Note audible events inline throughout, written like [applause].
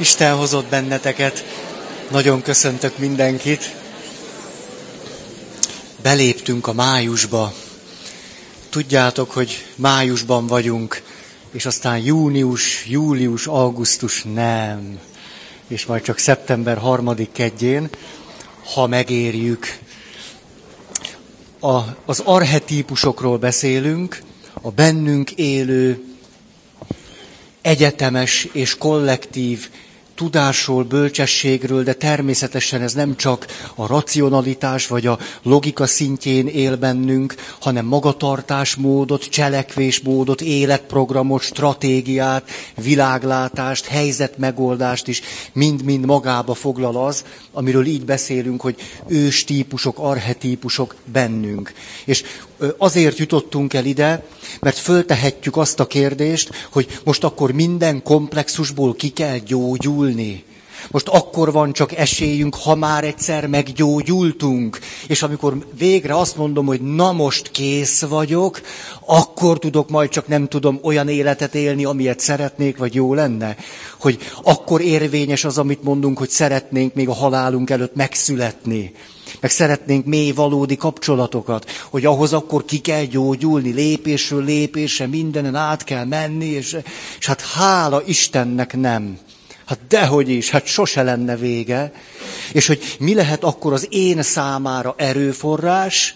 Isten hozott benneteket. Nagyon köszöntök mindenkit. Beléptünk a májusba. Tudjátok, hogy májusban vagyunk, és aztán június, július, augusztus nem. És majd csak szeptember harmadik kedjén, ha megérjük. A, az arhetípusokról beszélünk, a bennünk élő egyetemes és kollektív tudásról, bölcsességről, de természetesen ez nem csak a racionalitás vagy a logika szintjén él bennünk, hanem magatartásmódot, cselekvésmódot, életprogramot, stratégiát, világlátást, helyzetmegoldást is mind-mind magába foglal az, amiről így beszélünk, hogy ős típusok, arhetípusok bennünk. És azért jutottunk el ide, mert föltehetjük azt a kérdést, hogy most akkor minden komplexusból ki kell gyógyulni. Most akkor van csak esélyünk, ha már egyszer meggyógyultunk. És amikor végre azt mondom, hogy na most kész vagyok, akkor tudok majd csak nem tudom olyan életet élni, amilyet szeretnék, vagy jó lenne. Hogy akkor érvényes az, amit mondunk, hogy szeretnénk még a halálunk előtt megszületni meg szeretnénk mély valódi kapcsolatokat, hogy ahhoz akkor ki kell gyógyulni, lépésről lépésre, mindenen át kell menni, és, és hát hála Istennek nem. Hát dehogy is, hát sose lenne vége. És hogy mi lehet akkor az én számára erőforrás?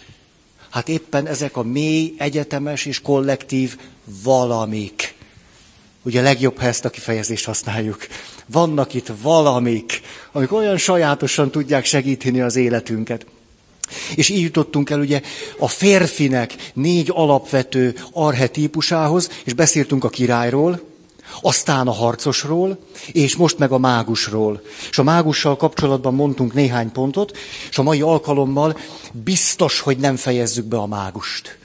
Hát éppen ezek a mély, egyetemes és kollektív valamik. Ugye legjobb, ha ezt a kifejezést használjuk. Vannak itt valamik, amik olyan sajátosan tudják segíteni az életünket. És így jutottunk el ugye a férfinek négy alapvető arhetípusához, és beszéltünk a királyról, aztán a harcosról, és most meg a mágusról. És a mágussal kapcsolatban mondtunk néhány pontot, és a mai alkalommal biztos, hogy nem fejezzük be a mágust.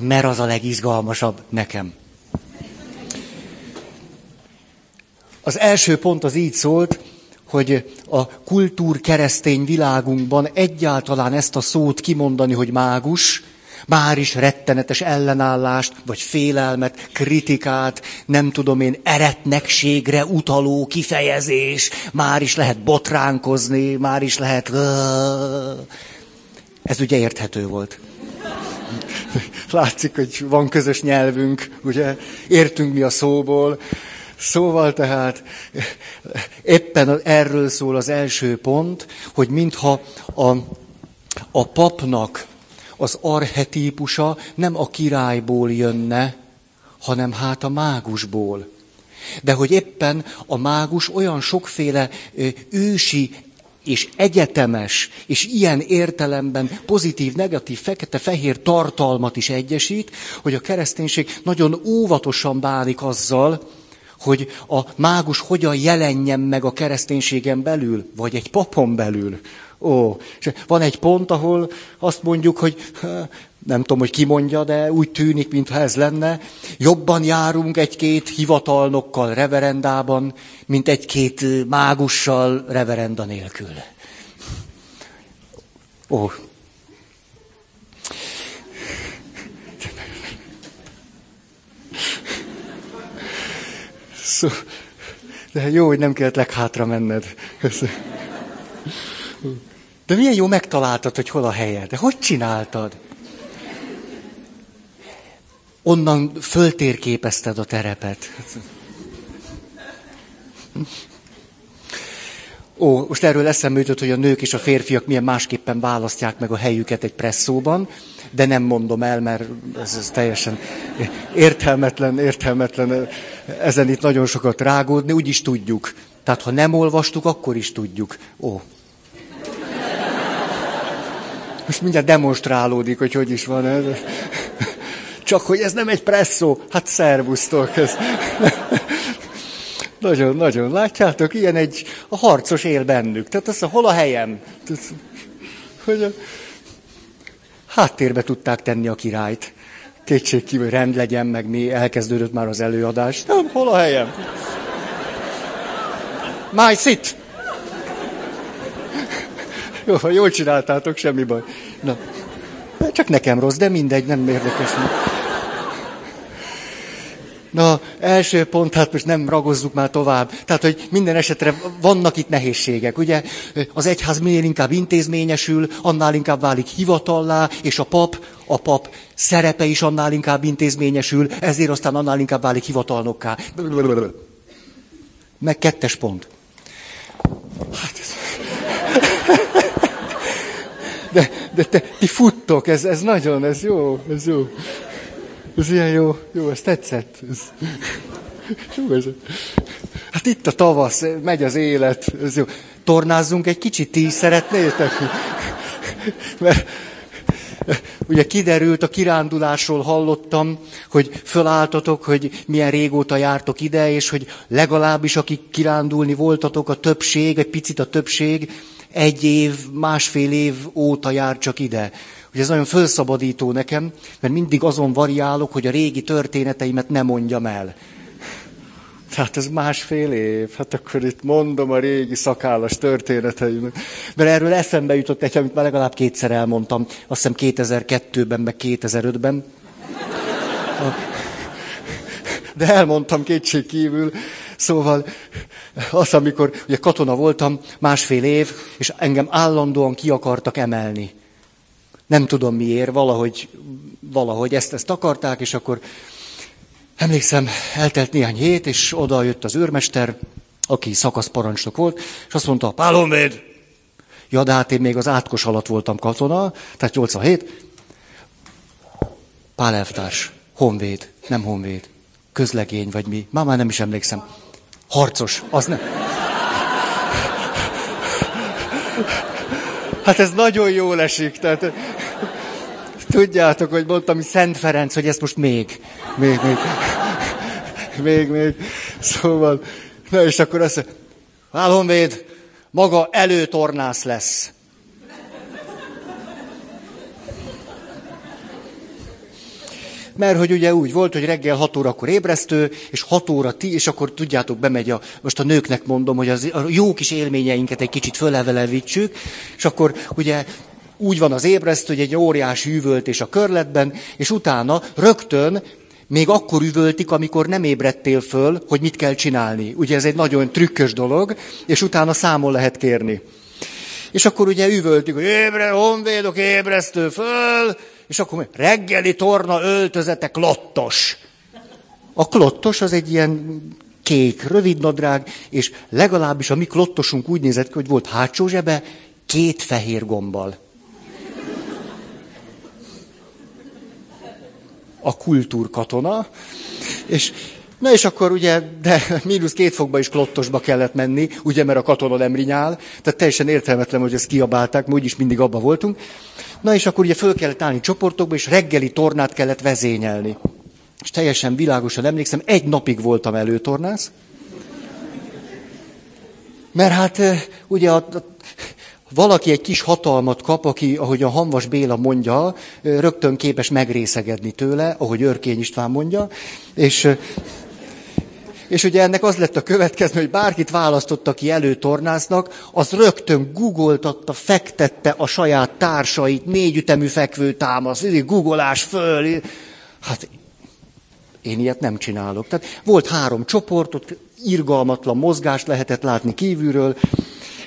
Mert az a legizgalmasabb nekem. Az első pont az így szólt, hogy a kultúr keresztény világunkban egyáltalán ezt a szót kimondani, hogy mágus, már is rettenetes ellenállást, vagy félelmet, kritikát, nem tudom én, eretnekségre utaló kifejezés, már is lehet botránkozni, már is lehet... Ez ugye érthető volt. Látszik, hogy van közös nyelvünk, ugye? Értünk mi a szóból. Szóval tehát éppen erről szól az első pont, hogy mintha a, a papnak az arhetípusa nem a királyból jönne, hanem hát a mágusból. De hogy éppen a mágus olyan sokféle ősi és egyetemes, és ilyen értelemben pozitív, negatív, fekete-fehér tartalmat is egyesít, hogy a kereszténység nagyon óvatosan bánik azzal, hogy a mágus hogyan jelenjen meg a kereszténységen belül, vagy egy papon belül. Ó, és van egy pont, ahol azt mondjuk, hogy nem tudom, hogy ki mondja, de úgy tűnik, mintha ez lenne, jobban járunk egy-két hivatalnokkal reverendában, mint egy-két mágussal reverenda nélkül. Ó, Szó, de jó, hogy nem kellett leghátra menned. De milyen jó megtaláltad, hogy hol a helye. De hogy csináltad? Onnan föltérképezted a terepet. Ó, most erről eszembe jutott, hogy a nők és a férfiak milyen másképpen választják meg a helyüket egy presszóban, de nem mondom el, mert ez, ez teljesen értelmetlen, értelmetlen ezen itt nagyon sokat rágódni, úgy is tudjuk. Tehát ha nem olvastuk, akkor is tudjuk. Ó. Most mindjárt demonstrálódik, hogy hogy is van ez. Csak hogy ez nem egy presszó. Hát szervusztok. Ez. Nagyon, nagyon. Látjátok, ilyen egy, a harcos él bennük. Tehát azt hol a helyem? Hogy a háttérbe tudták tenni a királyt. Kétség kívül rend legyen, meg mi, elkezdődött már az előadás. Nem, hol a helyem? My sit! Jó, jól csináltátok, semmi baj. Na, csak nekem rossz, de mindegy, nem érdekes. Na, első pont, hát most nem ragozzuk már tovább. Tehát, hogy minden esetre vannak itt nehézségek. Ugye az egyház minél inkább intézményesül, annál inkább válik hivatallá, és a pap, a pap szerepe is annál inkább intézményesül, ezért aztán annál inkább válik hivatalnokká. Meg kettes pont. Hát ez... [laughs] De, de te, ti futtok, ez, ez nagyon, ez jó, ez jó. Ez ilyen jó, jó, ez tetszett. Ez, [laughs] jó, ez, hát itt a tavasz, megy az élet, ez jó. Tornázzunk egy kicsit, ti szeretnétek? [laughs] Mert ugye kiderült, a kirándulásról hallottam, hogy fölálltatok, hogy milyen régóta jártok ide, és hogy legalábbis akik kirándulni voltatok, a többség, egy picit a többség, egy év, másfél év óta jár csak ide. Ugye ez nagyon felszabadító nekem, mert mindig azon variálok, hogy a régi történeteimet nem mondjam el. Tehát ez másfél év, hát akkor itt mondom a régi szakállas történeteimet. Mert erről eszembe jutott egy, amit már legalább kétszer elmondtam, azt hiszem 2002-ben, meg 2005-ben. De elmondtam kétség kívül. Szóval az, amikor ugye katona voltam, másfél év, és engem állandóan ki akartak emelni. Nem tudom miért, valahogy, valahogy ezt, ezt akarták, és akkor emlékszem, eltelt néhány hét, és oda jött az őrmester, aki szakaszparancsnok volt, és azt mondta, Pálonvéd! Ja, de hát én még az átkos alatt voltam katona, tehát 87. Pál elvtárs, honvéd, nem honvéd, közlegény vagy mi, már, már nem is emlékszem. Harcos, az nem. Hát ez nagyon jól esik. Tehát, tudjátok, hogy mondtam, hogy Szent Ferenc, hogy ezt most még, még, még, még, még. Szóval, na és akkor azt mondja, Álhonvéd, maga előtornász lesz. mert hogy ugye úgy volt, hogy reggel 6 órakor ébresztő, és 6 óra ti, és akkor tudjátok, bemegy a, most a nőknek mondom, hogy az, a jó kis élményeinket egy kicsit fölevelevítsük, és akkor ugye úgy van az ébresztő, hogy egy óriási üvöltés a körletben, és utána rögtön még akkor üvöltik, amikor nem ébredtél föl, hogy mit kell csinálni. Ugye ez egy nagyon trükkös dolog, és utána számol lehet kérni. És akkor ugye üvöltik, hogy ébre, honvédok, ébresztő föl, és akkor reggeli torna öltözete klottos. A klottos az egy ilyen kék, rövid nadrág, és legalábbis a mi klottosunk úgy nézett ki, hogy volt hátsó zsebe, két fehér gombbal. A kultúrkatona, és Na és akkor ugye, de mínusz két fokba is klottosba kellett menni, ugye, mert a katona nem rinyál, tehát teljesen értelmetlen, hogy ezt kiabálták, mi úgyis mindig abba voltunk. Na és akkor ugye föl kellett állni csoportokba, és reggeli tornát kellett vezényelni. És teljesen világosan emlékszem, egy napig voltam előtornász. Mert hát ugye a, a, valaki egy kis hatalmat kap, aki, ahogy a Hanvas Béla mondja, rögtön képes megrészegedni tőle, ahogy Örkény István mondja, és és ugye ennek az lett a következő, hogy bárkit választotta ki előtornásznak, az rögtön googoltatta, fektette a saját társait, négyütemű fekvő támasz, googolás föl. Hát én ilyet nem csinálok. Tehát volt három csoport, ott irgalmatlan mozgást lehetett látni kívülről,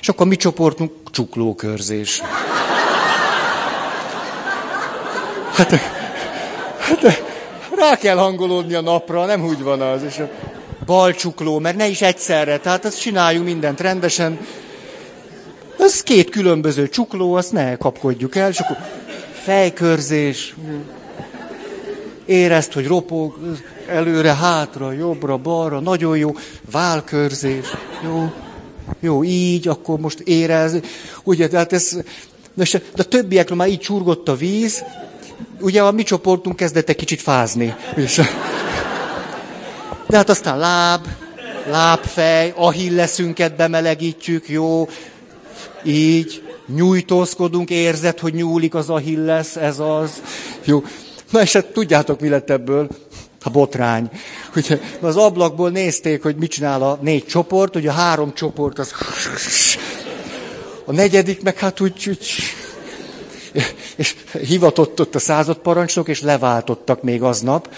és akkor mi csoportunk csuklókörzés. Hát, hát rá kell hangolódni a napra, nem úgy van az. És a, balcsukló, mert ne is egyszerre, tehát azt csináljunk mindent rendesen. Ez két különböző csukló, azt ne kapkodjuk el, és akkor fejkörzés, érezt, hogy ropog, előre, hátra, jobbra, balra, nagyon jó, válkörzés, jó, jó, így, akkor most érez, ugye, tehát ez, de a többiekről már így csurgott a víz, ugye a mi csoportunk kezdett egy kicsit fázni. És, de hát aztán láb, lábfej, ahilleszünket bemelegítjük, jó, így, nyújtózkodunk, érzed, hogy nyúlik az ahillesz, ez az, jó. Na és hát tudjátok, mi lett ebből? A botrány. Ugye, az ablakból nézték, hogy mit csinál a négy csoport, ugye a három csoport az... A negyedik meg hát úgy, úgy és hivatott ott a századparancsnok, és leváltottak még aznap.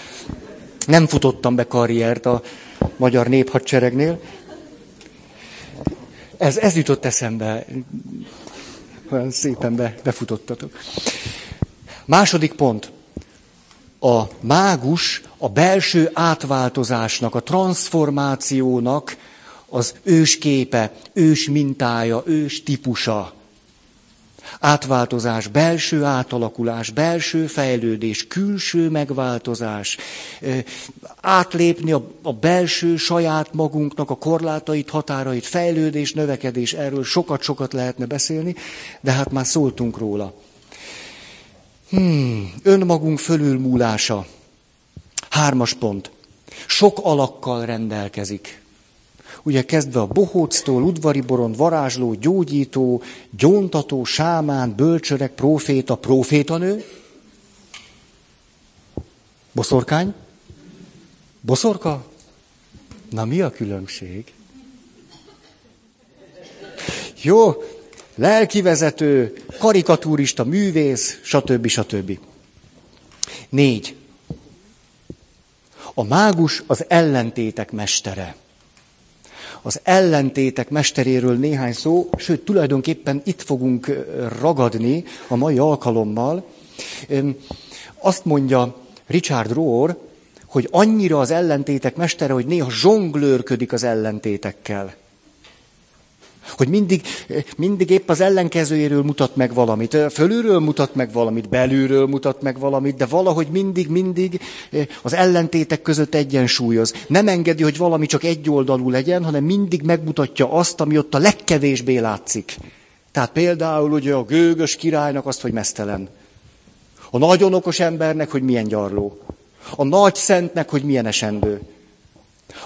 Nem futottam be karriert a magyar néphadseregnél. Ez, ez jutott eszembe. Olyan szépen be, befutottatok. Második pont. A mágus a belső átváltozásnak, a transformációnak az ősképe, ős mintája, ős típusa. Átváltozás, belső átalakulás, belső fejlődés, külső megváltozás, átlépni a, a belső saját magunknak a korlátait, határait, fejlődés, növekedés, erről sokat-sokat lehetne beszélni, de hát már szóltunk róla. Hmm, önmagunk fölülmúlása. Hármas pont. Sok alakkal rendelkezik. Ugye kezdve a bohóctól, udvari borond, varázsló, gyógyító, gyóntató, sámán, bölcsörek, proféta, profétanő. Boszorkány? Boszorka? Na mi a különbség? Jó, lelkivezető, karikatúrista, művész, stb. stb. Négy. A mágus az ellentétek mestere. Az ellentétek mesteréről néhány szó, sőt, tulajdonképpen itt fogunk ragadni a mai alkalommal. Azt mondja Richard Rohr, hogy annyira az ellentétek mestere, hogy néha zsonglőrködik az ellentétekkel. Hogy mindig, mindig épp az ellenkezőjéről mutat meg valamit. Fölülről mutat meg valamit, belülről mutat meg valamit, de valahogy mindig, mindig az ellentétek között egyensúlyoz. Nem engedi, hogy valami csak egyoldalú legyen, hanem mindig megmutatja azt, ami ott a legkevésbé látszik. Tehát például ugye a gőgös királynak azt, hogy mesztelen. A nagyon okos embernek, hogy milyen gyarló. A nagy szentnek, hogy milyen esendő.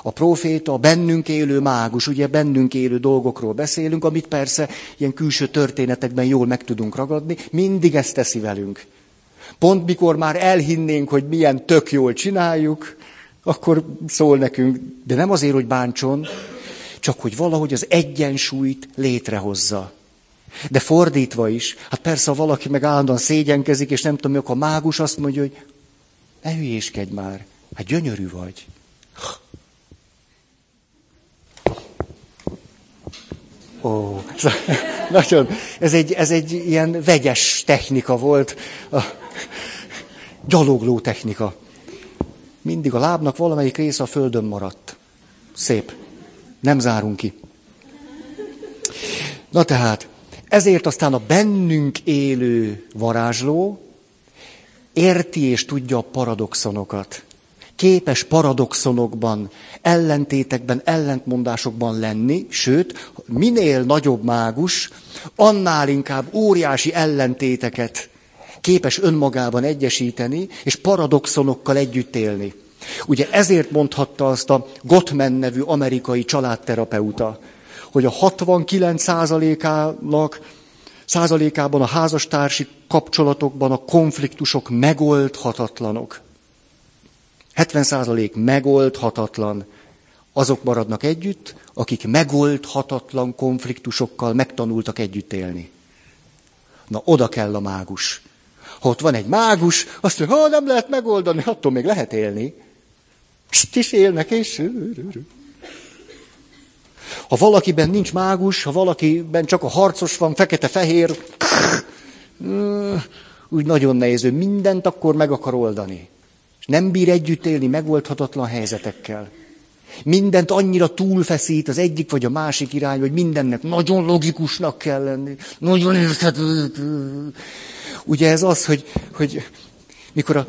A proféta, a bennünk élő mágus, ugye bennünk élő dolgokról beszélünk, amit persze ilyen külső történetekben jól meg tudunk ragadni, mindig ezt teszi velünk. Pont mikor már elhinnénk, hogy milyen tök jól csináljuk, akkor szól nekünk, de nem azért, hogy bántson, csak hogy valahogy az egyensúlyt létrehozza. De fordítva is, hát persze, ha valaki meg állandóan szégyenkezik, és nem tudom, akkor a mágus azt mondja, hogy ne hülyéskedj már, hát gyönyörű vagy. Ó, [laughs] nagyon, ez egy, ez egy ilyen vegyes technika volt, a gyalogló technika. Mindig a lábnak valamelyik része a földön maradt. Szép. Nem zárunk ki. Na tehát, ezért aztán a bennünk élő varázsló érti és tudja a paradoxonokat képes paradoxonokban, ellentétekben, ellentmondásokban lenni, sőt, minél nagyobb mágus, annál inkább óriási ellentéteket képes önmagában egyesíteni, és paradoxonokkal együtt élni. Ugye ezért mondhatta azt a Gottman nevű amerikai családterapeuta, hogy a 69 százalékának százalékában a házastársi kapcsolatokban a konfliktusok megoldhatatlanok. 70% megoldhatatlan. Azok maradnak együtt, akik megoldhatatlan konfliktusokkal megtanultak együtt élni. Na, oda kell a mágus. Ha ott van egy mágus, azt mondja, ha nem lehet megoldani, attól még lehet élni. Pst, is élnek, és... Ha valakiben nincs mágus, ha valakiben csak a harcos van, fekete-fehér, [sniffs] úgy nagyon nehéz, ő mindent akkor meg akar oldani. Nem bír együtt élni megoldhatatlan helyzetekkel. Mindent annyira túlfeszít az egyik vagy a másik irány, hogy mindennek nagyon logikusnak kell lenni. Nagyon érthető. Ugye ez az, hogy, hogy mikor a,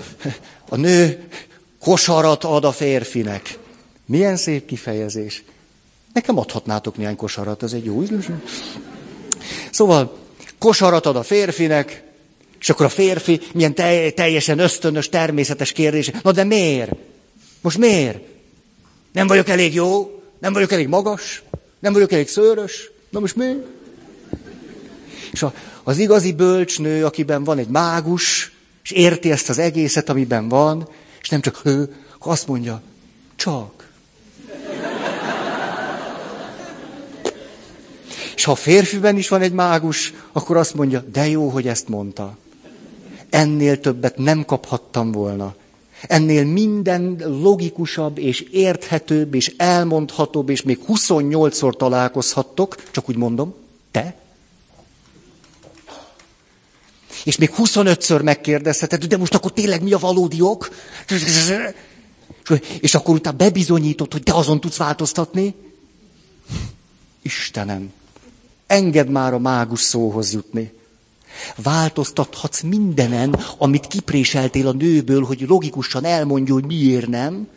a nő kosarat ad a férfinek. Milyen szép kifejezés. Nekem adhatnátok néhány kosarat, ez egy jó üzlet. Szóval kosarat ad a férfinek, és akkor a férfi milyen teljesen ösztönös, természetes kérdés. Na de miért? Most miért? Nem vagyok elég jó? Nem vagyok elég magas? Nem vagyok elég szőrös? Na most miért? És a, az igazi bölcsnő, akiben van egy mágus, és érti ezt az egészet, amiben van, és nem csak ő, azt mondja, csak. És ha a férfiben is van egy mágus, akkor azt mondja, de jó, hogy ezt mondta ennél többet nem kaphattam volna. Ennél minden logikusabb és érthetőbb és elmondhatóbb, és még 28-szor találkozhattok, csak úgy mondom, te. És még 25-ször megkérdezheted, de most akkor tényleg mi a valódi ok? És akkor utána bebizonyítod, hogy te azon tudsz változtatni. Istenem, engedd már a mágus szóhoz jutni. Változtathatsz mindenen, amit kipréseltél a nőből, hogy logikusan elmondja, hogy miért nem,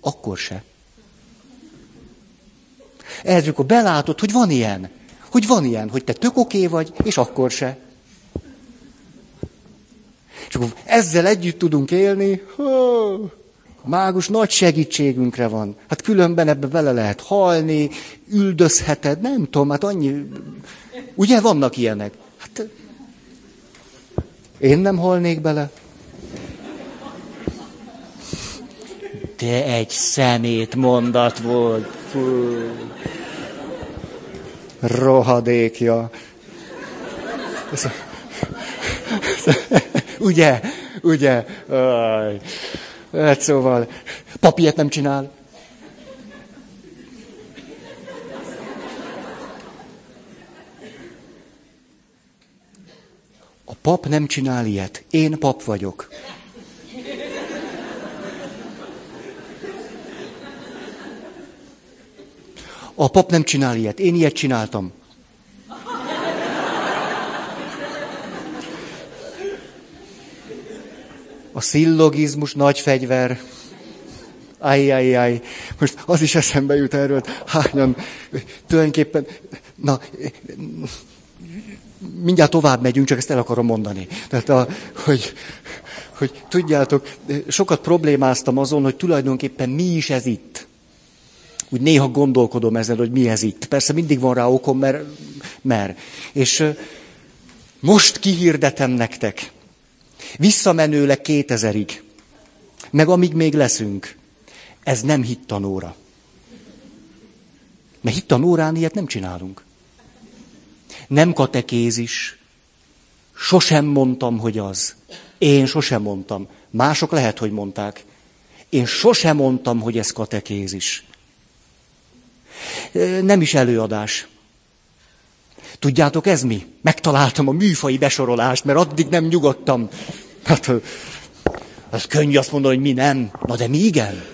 akkor se. Ez, akkor belátod, hogy van ilyen. Hogy van ilyen, hogy te tök oké vagy, és akkor se. És akkor ezzel együtt tudunk élni, a mágus nagy segítségünkre van. Hát különben ebbe bele lehet halni, üldözheted, nem tudom, hát annyi... Ugye vannak ilyenek? Én nem halnék bele. De egy szemét mondat volt. Fú. Rohadékja. Ugye? Ugye? Aj. Hát szóval, papiet nem csinál. Pap nem csinál ilyet. Én pap vagyok. A pap nem csinál ilyet. Én ilyet csináltam. A szillogizmus nagy fegyver. Ajjajjaj. Most az is eszembe jut erről, hányan tulajdonképpen, na, mindjárt tovább megyünk, csak ezt el akarom mondani. Tehát, a, hogy, hogy tudjátok, sokat problémáztam azon, hogy tulajdonképpen mi is ez itt. Úgy néha gondolkodom ezen, hogy mi ez itt. Persze mindig van rá okom, mert, mert. És most kihirdetem nektek, Visszamenőleg 2000-ig, meg amíg még leszünk, ez nem hittanóra. Mert hittanórán ilyet nem csinálunk. Nem katekézis. Sosem mondtam, hogy az. Én sosem mondtam. Mások lehet, hogy mondták. Én sosem mondtam, hogy ez katekézis. Nem is előadás. Tudjátok, ez mi? Megtaláltam a műfai besorolást, mert addig nem nyugodtam. Hát, az könnyű azt mondani, hogy mi nem. Na de mi igen?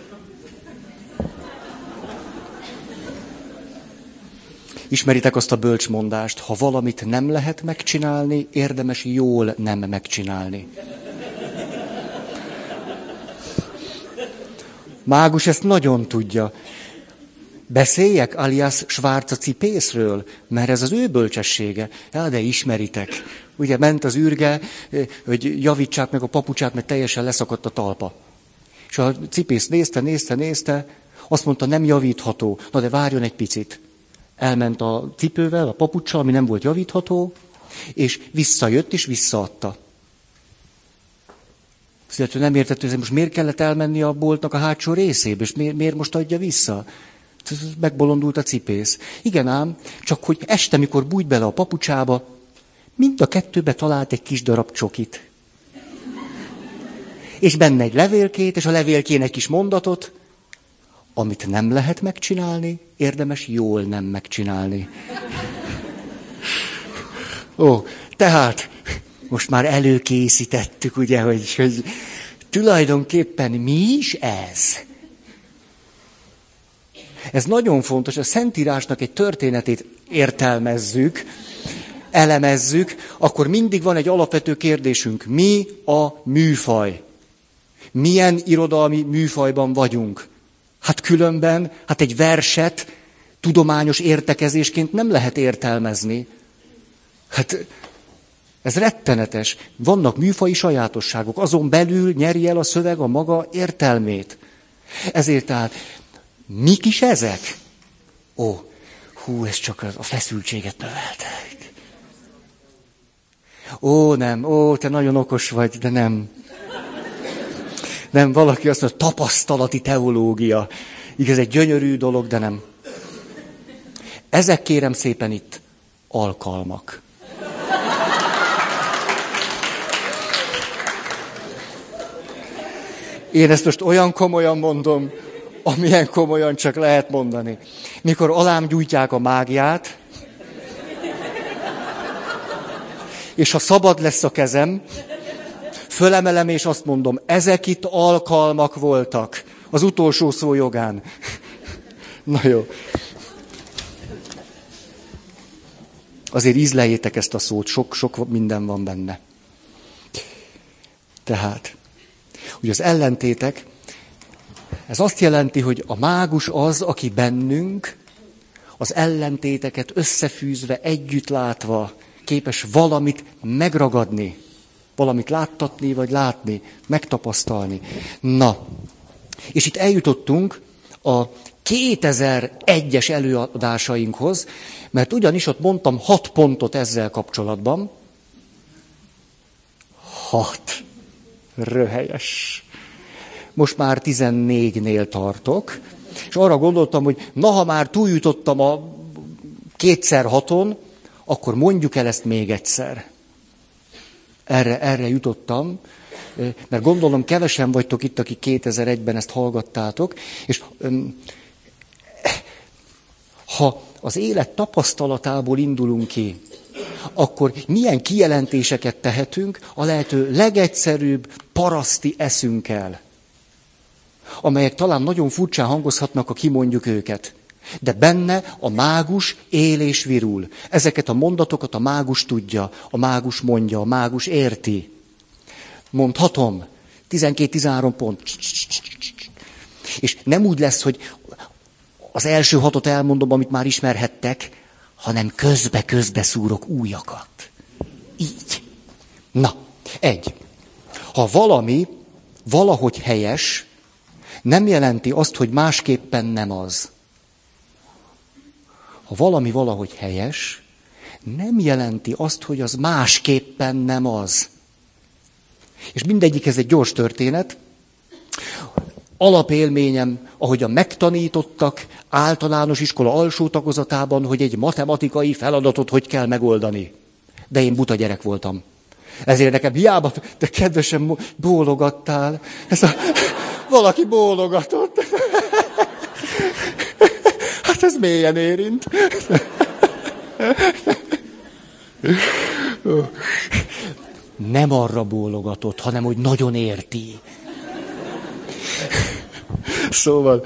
Ismeritek azt a bölcsmondást, ha valamit nem lehet megcsinálni, érdemes jól nem megcsinálni. Mágus ezt nagyon tudja. Beszéljek alias Schwarza cipészről, mert ez az ő bölcsessége. Ja, de ismeritek. Ugye ment az űrge, hogy javítsák meg a papucsát, mert teljesen leszakadt a talpa. És a cipész nézte, nézte, nézte, azt mondta, nem javítható. Na de várjon egy picit. Elment a cipővel, a papucsal, ami nem volt javítható, és visszajött, és visszaadta. Szóval nem értett, hogy most miért kellett elmenni a boltnak a hátsó részébe, és miért, miért most adja vissza? Megbolondult a cipész. Igen ám, csak hogy este, mikor bújt bele a papucsába, mind a kettőbe talált egy kis darab csokit. És benne egy levélkét, és a levélkén egy kis mondatot, amit nem lehet megcsinálni, érdemes jól nem megcsinálni. Ó, tehát most már előkészítettük, ugye, hogy, hogy tulajdonképpen mi is ez? Ez nagyon fontos, a Szentírásnak egy történetét értelmezzük, elemezzük, akkor mindig van egy alapvető kérdésünk. Mi a műfaj? Milyen irodalmi műfajban vagyunk? Hát különben, hát egy verset tudományos értekezésként nem lehet értelmezni. Hát ez rettenetes. Vannak műfai sajátosságok, azon belül nyeri el a szöveg a maga értelmét. Ezért tehát Mik is ezek? Ó, hú, ez csak a feszültséget növelte. Ó, nem, ó, te nagyon okos vagy, de nem. Nem, valaki azt mondja, tapasztalati teológia. Igaz, egy gyönyörű dolog, de nem. Ezek kérem szépen itt alkalmak. Én ezt most olyan komolyan mondom, amilyen komolyan csak lehet mondani. Mikor alám gyújtják a mágiát, és ha szabad lesz a kezem, fölemelem és azt mondom, ezek itt alkalmak voltak az utolsó szó jogán. [laughs] Na jó. Azért ízlejétek ezt a szót, sok-sok minden van benne. Tehát, hogy az ellentétek, ez azt jelenti, hogy a mágus az, aki bennünk, az ellentéteket összefűzve, együtt látva, képes valamit megragadni, valamit láttatni, vagy látni, megtapasztalni. Na, és itt eljutottunk a 2001-es előadásainkhoz, mert ugyanis ott mondtam hat pontot ezzel kapcsolatban. Hat. Röhelyes. Most már 14-nél tartok, és arra gondoltam, hogy na, ha már túljutottam a kétszer haton, akkor mondjuk el ezt még egyszer. Erre, erre jutottam, mert gondolom kevesen vagytok itt, akik 2001-ben ezt hallgattátok, és ha az élet tapasztalatából indulunk ki, akkor milyen kijelentéseket tehetünk a lehető legegyszerűbb paraszti eszünkkel, amelyek talán nagyon furcsán hangozhatnak, ha kimondjuk őket. De benne a mágus él és virul. Ezeket a mondatokat a mágus tudja, a mágus mondja, a mágus érti. Mondhatom. 12-13 pont. És nem úgy lesz, hogy az első hatot elmondom, amit már ismerhettek, hanem közbe-közbe szúrok újakat. Így. Na, egy. Ha valami valahogy helyes, nem jelenti azt, hogy másképpen nem az. Ha valami valahogy helyes, nem jelenti azt, hogy az másképpen nem az. És mindegyik ez egy gyors történet. Alapélményem, ahogyan megtanítottak általános iskola alsó tagozatában, hogy egy matematikai feladatot hogy kell megoldani. De én buta gyerek voltam. Ezért nekem hiába, de kedvesen bólogattál. Ez a, valaki bólogatott. Ez mélyen érint. Nem arra bólogatott, hanem hogy nagyon érti. Szóval,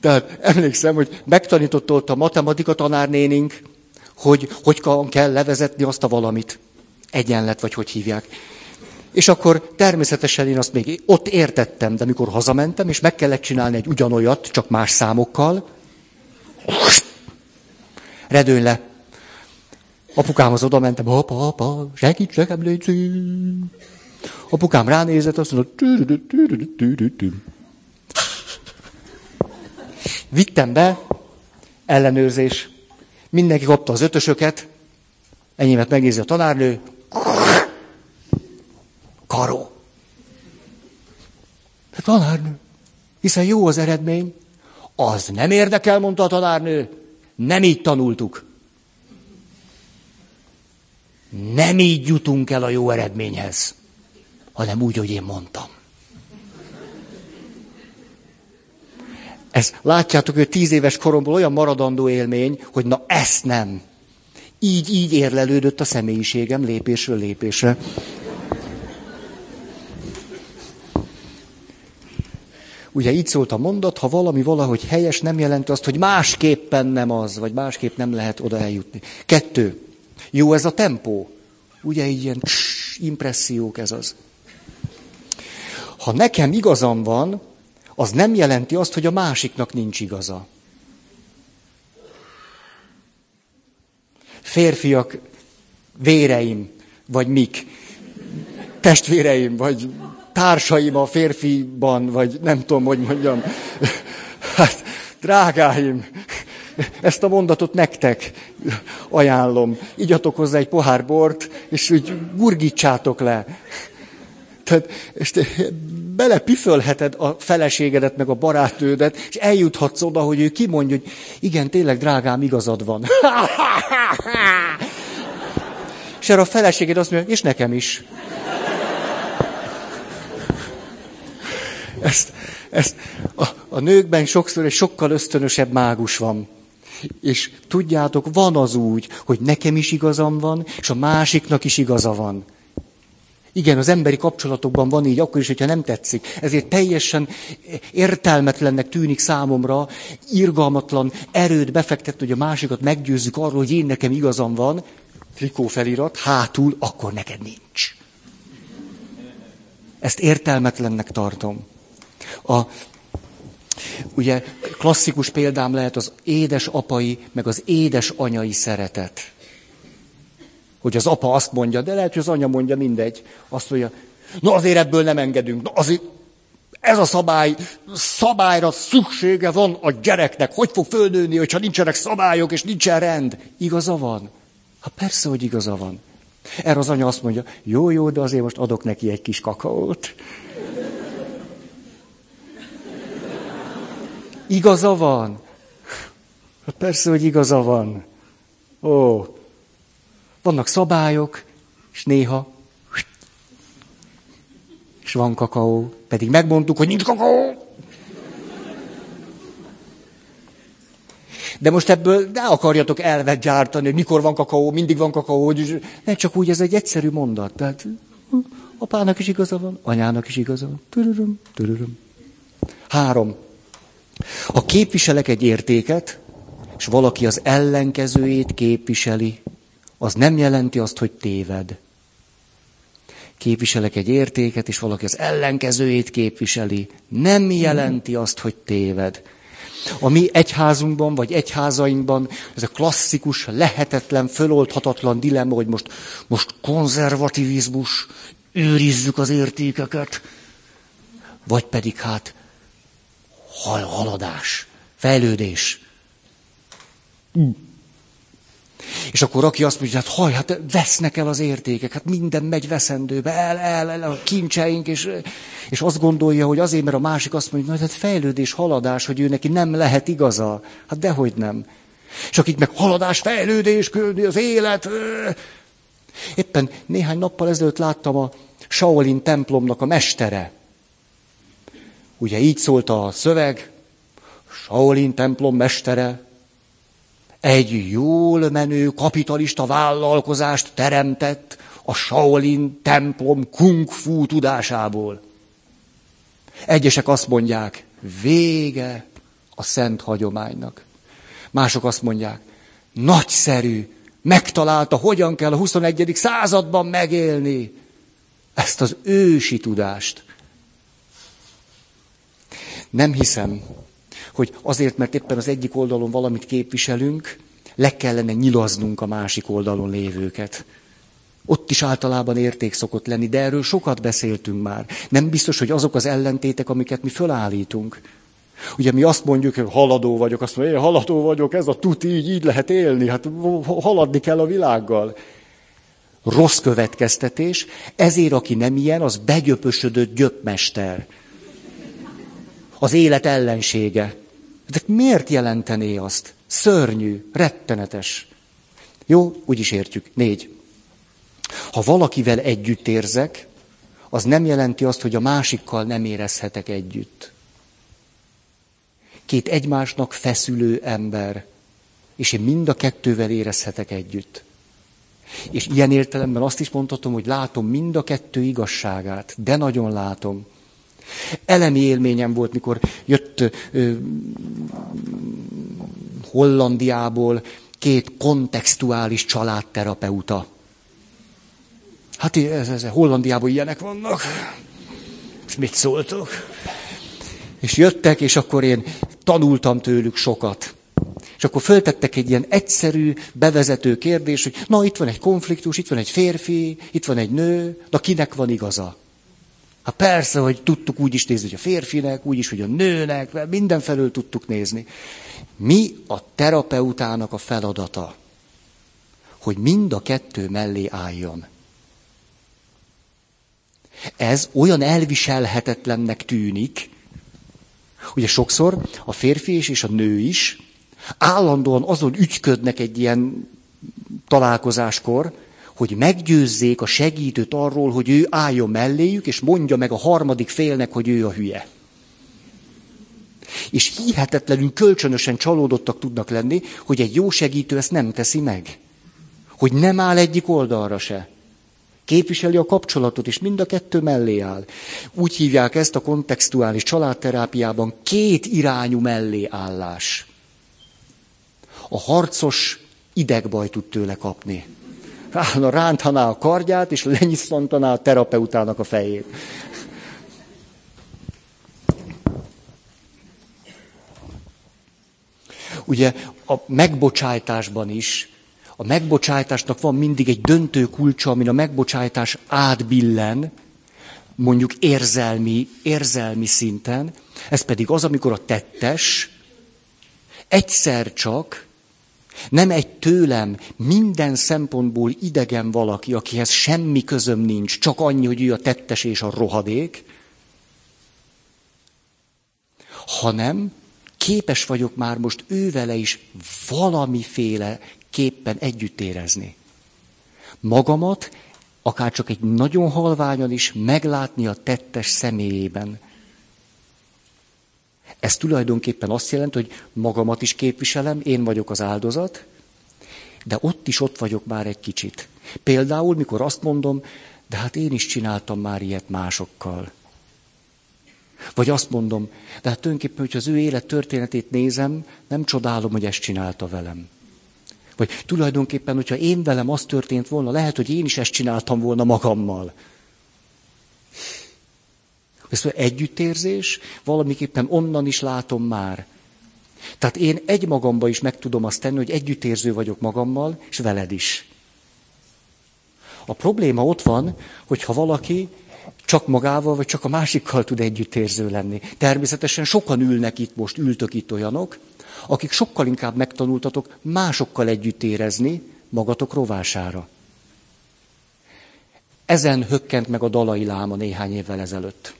tehát emlékszem, hogy megtanította ott a matematika tanárnénink, hogy hogy kell levezetni azt a valamit. Egyenlet, vagy hogy hívják. És akkor természetesen én azt még ott értettem, de mikor hazamentem, és meg kellett csinálni egy ugyanolyat, csak más számokkal, redőny le. Apukámhoz oda mentem, apa, apa, segíts nekem, légy Apukám ránézett, azt mondta, Vittem be, ellenőrzés. Mindenki kapta az ötösöket, enyémet megnézi a tanárnő, karó. A tanárnő, hiszen jó az eredmény. Az nem érdekel, mondta a tanárnő. Nem így tanultuk. Nem így jutunk el a jó eredményhez, hanem úgy, hogy én mondtam. Ez látjátok, hogy tíz éves koromból olyan maradandó élmény, hogy na ezt nem. Így, így érlelődött a személyiségem lépésről lépésre. Ugye így szólt a mondat, ha valami valahogy helyes, nem jelenti azt, hogy másképpen nem az, vagy másképp nem lehet oda eljutni. Kettő. Jó ez a tempó. Ugye így ilyen cs, impressziók ez az. Ha nekem igazam van, az nem jelenti azt, hogy a másiknak nincs igaza. Férfiak, véreim, vagy mik, testvéreim, vagy társaim a férfiban, vagy nem tudom, hogy mondjam. Hát, drágáim, ezt a mondatot nektek ajánlom. Igyatok hozzá egy pohár bort, és úgy gurgítsátok le. Tehát, és te belepüfölheted a feleségedet, meg a barátnődet, és eljuthatsz oda, hogy ő kimondja, hogy igen, tényleg, drágám, igazad van. [laughs] és erre a feleséged azt mondja, és nekem is. Ezt, ezt a, a nőkben sokszor egy sokkal ösztönösebb mágus van. És tudjátok, van az úgy, hogy nekem is igazam van, és a másiknak is igaza van. Igen, az emberi kapcsolatokban van így, akkor is, hogyha nem tetszik. Ezért teljesen értelmetlennek tűnik számomra, irgalmatlan erőt befektetni, hogy a másikat meggyőzzük arról, hogy én nekem igazam van, trikó felirat, hátul, akkor neked nincs. Ezt értelmetlennek tartom. A, ugye klasszikus példám lehet az édes apai, meg az édes anyai szeretet. Hogy az apa azt mondja, de lehet, hogy az anya mondja, mindegy. Azt mondja, na azért ebből nem engedünk. Na azért ez a szabály, szabályra szüksége van a gyereknek. Hogy fog fölnőni, hogyha nincsenek szabályok és nincsen rend? Igaza van? Ha persze, hogy igaza van. Erre az anya azt mondja, jó, jó, de azért most adok neki egy kis kakaót. Igaza van? Hát persze, hogy igaza van. Ó, vannak szabályok, és néha és van kakaó. Pedig megmondtuk, hogy nincs kakaó. De most ebből ne akarjatok elvet gyártani, hogy mikor van kakaó, mindig van kakaó, hogy ne csak úgy, ez egy egyszerű mondat. Tehát apának is igaza van, anyának is igaza van. Tudurum, tudurum. Három. Ha képviselek egy értéket, és valaki az ellenkezőjét képviseli, az nem jelenti azt, hogy téved. Képviselek egy értéket, és valaki az ellenkezőjét képviseli, nem jelenti azt, hogy téved. A mi egyházunkban, vagy egyházainkban ez a klasszikus, lehetetlen, föloldhatatlan dilemma, hogy most, most konzervativizmus, őrizzük az értékeket, vagy pedig hát hal, haladás, fejlődés. És akkor aki azt mondja, hát haj, hát vesznek el az értékek, hát minden megy veszendőbe, el, el, el a kincseink, és, és azt gondolja, hogy azért, mert a másik azt mondja, hogy hát fejlődés, haladás, hogy ő neki nem lehet igaza. Hát dehogy nem. És akik meg haladás, fejlődés, az élet. Éppen néhány nappal ezelőtt láttam a Shaolin templomnak a mestere. Ugye így szólt a szöveg, Shaolin templom mestere, egy jól menő kapitalista vállalkozást teremtett a Shaolin templom kung fu tudásából. Egyesek azt mondják, vége a szent hagyománynak. Mások azt mondják, nagyszerű, megtalálta, hogyan kell a 21. században megélni ezt az ősi tudást. Nem hiszem, hogy azért, mert éppen az egyik oldalon valamit képviselünk, le kellene nyilaznunk a másik oldalon lévőket. Ott is általában érték szokott lenni, de erről sokat beszéltünk már. Nem biztos, hogy azok az ellentétek, amiket mi fölállítunk. Ugye mi azt mondjuk, hogy haladó vagyok, azt mondja, én haladó vagyok, ez a tuti, így, így lehet élni, hát haladni kell a világgal. Rossz következtetés, ezért aki nem ilyen, az begyöpösödött gyöpmester. Az élet ellensége. De miért jelentené azt? Szörnyű, rettenetes. Jó, úgy is értjük. Négy. Ha valakivel együtt érzek, az nem jelenti azt, hogy a másikkal nem érezhetek együtt. Két egymásnak feszülő ember, és én mind a kettővel érezhetek együtt. És ilyen értelemben azt is mondhatom, hogy látom mind a kettő igazságát, de nagyon látom. Elemi élményem volt, mikor jött ö, Hollandiából két kontextuális családterapeuta. Hát ez, ez, Hollandiában ilyenek vannak. És mit szóltok? És jöttek, és akkor én tanultam tőlük sokat. És akkor föltettek egy ilyen egyszerű, bevezető kérdés, hogy na, itt van egy konfliktus, itt van egy férfi, itt van egy nő, na kinek van igaza? Hát persze, hogy tudtuk úgy is nézni, hogy a férfinek, úgy is, hogy a nőnek, mindenfelől tudtuk nézni. Mi a terapeutának a feladata? Hogy mind a kettő mellé álljon. Ez olyan elviselhetetlennek tűnik, ugye sokszor a férfi is és a nő is állandóan azon ügyködnek egy ilyen találkozáskor, hogy meggyőzzék a segítőt arról, hogy ő álljon melléjük, és mondja meg a harmadik félnek, hogy ő a hülye. És hihetetlenül kölcsönösen csalódottak tudnak lenni, hogy egy jó segítő ezt nem teszi meg. Hogy nem áll egyik oldalra se. Képviseli a kapcsolatot, és mind a kettő mellé áll. Úgy hívják ezt a kontextuális családterápiában két irányú melléállás. A harcos idegbaj tud tőle kapni. Állna rántaná a kardját, és lenyisztantaná a terapeutának a fejét. Ugye a megbocsájtásban is, a megbocsájtásnak van mindig egy döntő kulcsa, amin a megbocsájtás átbillen, mondjuk érzelmi, érzelmi szinten, ez pedig az, amikor a tettes egyszer csak nem egy tőlem minden szempontból idegen valaki, akihez semmi közöm nincs, csak annyi, hogy ő a tettes és a rohadék, hanem képes vagyok már most ővele is valamiféle képpen együtt érezni. Magamat, akár csak egy nagyon halványan is meglátni a tettes személyében. Ez tulajdonképpen azt jelenti, hogy magamat is képviselem, én vagyok az áldozat, de ott is ott vagyok már egy kicsit. Például, mikor azt mondom, de hát én is csináltam már ilyet másokkal. Vagy azt mondom, de hát tulajdonképpen, hogyha az ő élet történetét nézem, nem csodálom, hogy ezt csinálta velem. Vagy tulajdonképpen, hogyha én velem az történt volna, lehet, hogy én is ezt csináltam volna magammal. Ez együttérzés, valamiképpen onnan is látom már. Tehát én egy magamba is meg tudom azt tenni, hogy együttérző vagyok magammal, és veled is. A probléma ott van, hogyha valaki csak magával, vagy csak a másikkal tud együttérző lenni. Természetesen sokan ülnek itt most, ültök itt olyanok, akik sokkal inkább megtanultatok másokkal együtt érezni magatok rovására. Ezen hökkent meg a dalai láma néhány évvel ezelőtt.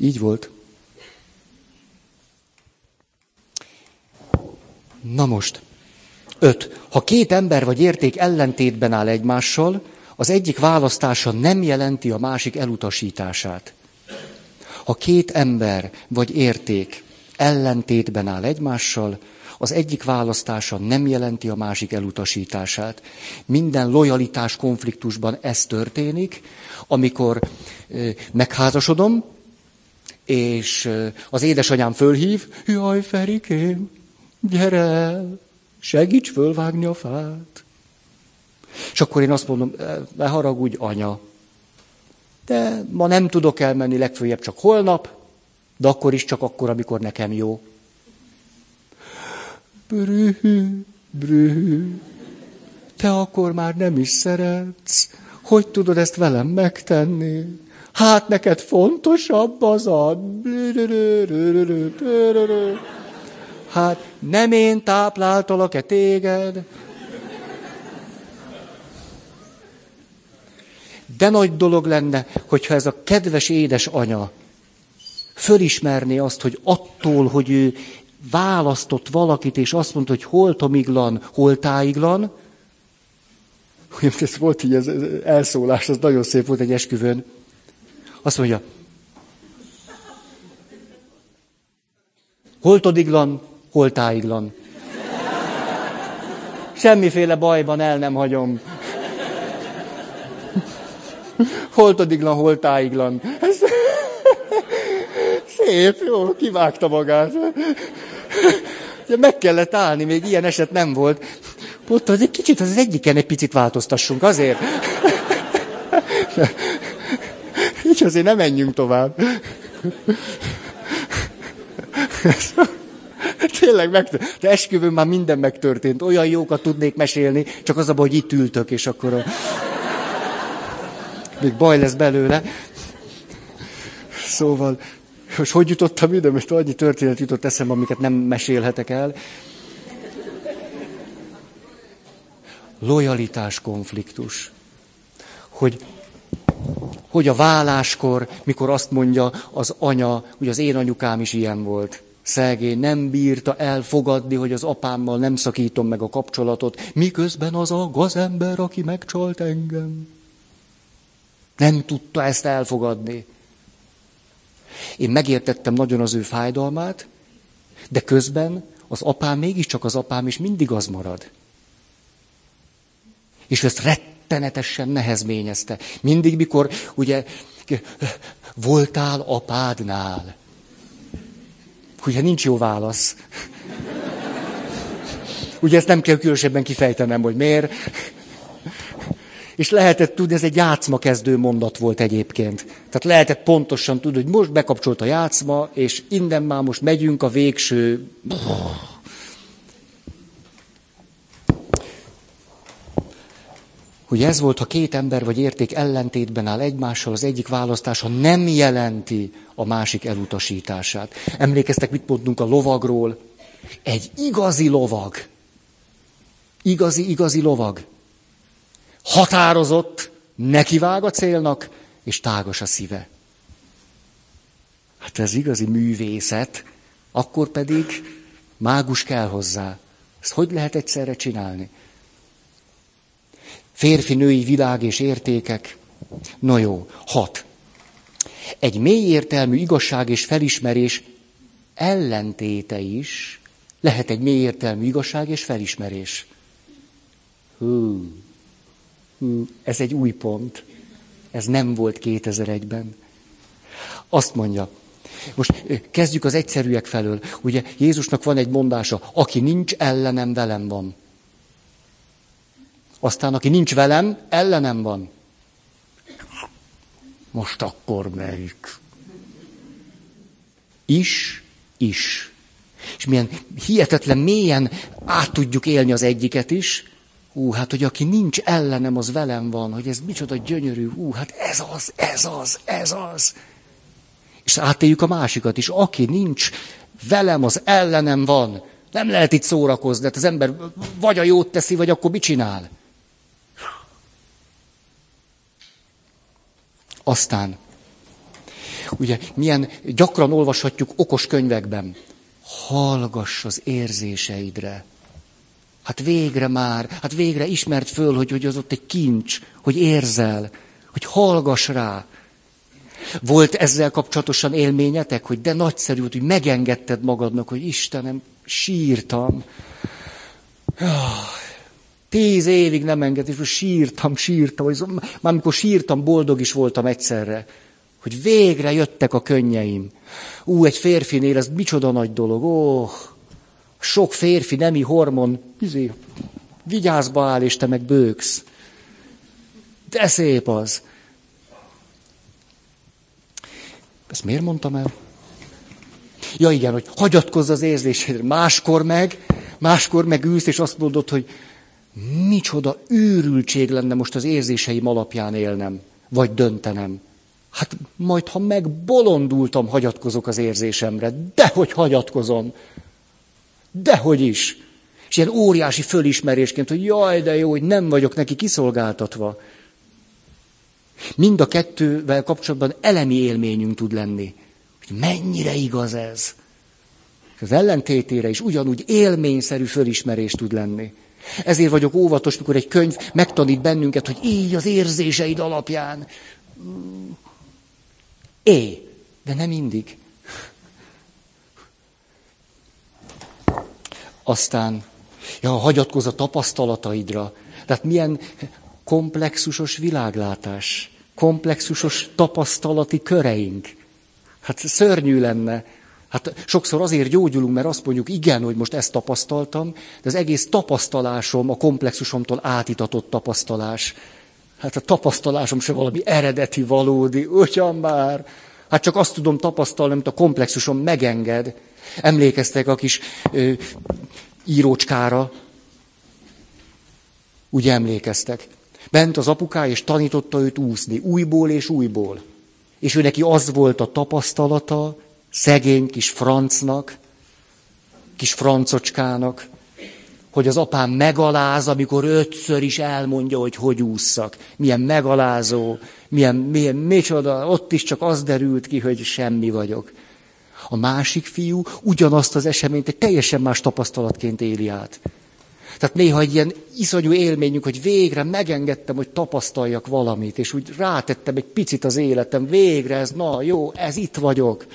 Így volt. Na most. Öt. Ha két ember vagy érték ellentétben áll egymással, az egyik választása nem jelenti a másik elutasítását. Ha két ember vagy érték ellentétben áll egymással, az egyik választása nem jelenti a másik elutasítását. Minden lojalitás konfliktusban ez történik, amikor megházasodom, és az édesanyám fölhív, jaj, Ferikém, gyere el, segíts fölvágni a fát. És akkor én azt mondom, ne haragudj, anya, de ma nem tudok elmenni, legfőjebb csak holnap, de akkor is csak akkor, amikor nekem jó. Brühű, brühű, te akkor már nem is szeretsz. Hogy tudod ezt velem megtenni? Hát neked fontosabb az a... Hát nem én tápláltalak-e téged? De nagy dolog lenne, hogyha ez a kedves édes anya fölismerné azt, hogy attól, hogy ő választott valakit, és azt mondta, hogy hol tomiglan, hol táiglan, ez volt így ez elszólás, az nagyon szép volt egy esküvőn. Azt mondja, hol todiglan, hol táiglan. Semmiféle bajban el nem hagyom. Hol todiglan, hol táiglan. Ez... Szép, jó, kivágta magát. Ja, meg kellett állni, még ilyen eset nem volt. Ott az egy kicsit, az egyiken egy picit változtassunk, azért. Így azért nem menjünk tovább. Tényleg meg, de esküvőn már minden megtörtént. Olyan jókat tudnék mesélni, csak az a baj, hogy itt ültök, és akkor a... még baj lesz belőle. Szóval, most hogy jutottam ide? Most annyi történet jutott eszembe, amiket nem mesélhetek el. Lojalitás konfliktus. Hogy, hogy a válláskor, mikor azt mondja az anya, hogy az én anyukám is ilyen volt. Szegény nem bírta elfogadni, hogy az apámmal nem szakítom meg a kapcsolatot, miközben az a gazember, aki megcsalt engem. Nem tudta ezt elfogadni. Én megértettem nagyon az ő fájdalmát, de közben az apám mégiscsak az apám, és mindig az marad. És ezt rettenetesen nehezményezte. Mindig, mikor ugye voltál apádnál. Ugye nincs jó válasz. Ugye ezt nem kell különösebben kifejtenem, hogy miért. És lehetett tudni, ez egy játszma kezdő mondat volt egyébként. Tehát lehetett pontosan tudni, hogy most bekapcsolt a játszma, és innen már most megyünk a végső... Hogy ez volt, ha két ember vagy érték ellentétben áll egymással, az egyik választása nem jelenti a másik elutasítását. Emlékeztek, mit mondtunk a lovagról? Egy igazi lovag. Igazi, igazi lovag határozott, nekivág a célnak, és tágas a szíve. Hát ez igazi művészet, akkor pedig mágus kell hozzá. Ezt hogy lehet egyszerre csinálni? Férfi-női világ és értékek. No jó, hat. Egy mély igazság és felismerés ellentéte is lehet egy mély igazság és felismerés. Hú. Ez egy új pont. Ez nem volt 2001-ben. Azt mondja, most kezdjük az egyszerűek felől. Ugye Jézusnak van egy mondása, aki nincs ellenem, velem van. Aztán, aki nincs velem, ellenem van. Most akkor melyik? Is, is. És milyen hihetetlen mélyen át tudjuk élni az egyiket is, Ú, hát, hogy aki nincs ellenem, az velem van, hogy ez micsoda gyönyörű, ú, hát ez az, ez az, ez az. És átéljük a másikat is, aki nincs velem, az ellenem van. Nem lehet itt szórakozni, hát az ember vagy a jót teszi, vagy akkor mit csinál? Aztán, ugye milyen gyakran olvashatjuk okos könyvekben, hallgass az érzéseidre. Hát végre már, hát végre ismert föl, hogy, hogy az ott egy kincs, hogy érzel, hogy hallgass rá. Volt ezzel kapcsolatosan élményetek, hogy de nagyszerű hogy megengedted magadnak, hogy Istenem, sírtam. Tíz évig nem engedett, és sírtam, sírtam, hogy már amikor sírtam, boldog is voltam egyszerre, hogy végre jöttek a könnyeim. Ú, egy férfinél ez micsoda nagy dolog, ó, oh, sok férfi nemi hormon, izé, vigyázba áll, és te meg bőksz. De szép az. Ezt miért mondtam el? Ja igen, hogy hagyatkozz az érzésedre. Máskor meg, máskor meg ülsz, és azt mondod, hogy micsoda őrültség lenne most az érzéseim alapján élnem, vagy döntenem. Hát majd, ha megbolondultam, hagyatkozok az érzésemre. Dehogy hagyatkozom. Dehogy is. És ilyen óriási fölismerésként, hogy jaj, de jó, hogy nem vagyok neki kiszolgáltatva. Mind a kettővel kapcsolatban elemi élményünk tud lenni. Hogy mennyire igaz ez. És az ellentétére is ugyanúgy élményszerű fölismerés tud lenni. Ezért vagyok óvatos, mikor egy könyv megtanít bennünket, hogy így az érzéseid alapján. É, de nem mindig. Aztán, ja, hagyatkoz a tapasztalataidra. Tehát milyen komplexusos világlátás, komplexusos tapasztalati köreink. Hát szörnyű lenne. Hát sokszor azért gyógyulunk, mert azt mondjuk, igen, hogy most ezt tapasztaltam, de az egész tapasztalásom a komplexusomtól átitatott tapasztalás. Hát a tapasztalásom se valami eredeti, valódi, ugyan már. Hát csak azt tudom tapasztalni, amit a komplexusom megenged. Emlékeztek a kis ö, írócskára? Úgy emlékeztek. Bent az apuká, és tanította őt úszni, újból és újból. És ő neki az volt a tapasztalata, szegény kis francnak, kis francocskának, hogy az apám megaláz, amikor ötször is elmondja, hogy hogy ússzak. Milyen megalázó, milyen, milyen, micsoda, ott is csak az derült ki, hogy semmi vagyok. A másik fiú ugyanazt az eseményt egy teljesen más tapasztalatként éli át. Tehát néha egy ilyen iszonyú élményünk, hogy végre megengedtem, hogy tapasztaljak valamit, és úgy rátettem egy picit az életem, végre ez, na jó, ez itt vagyok.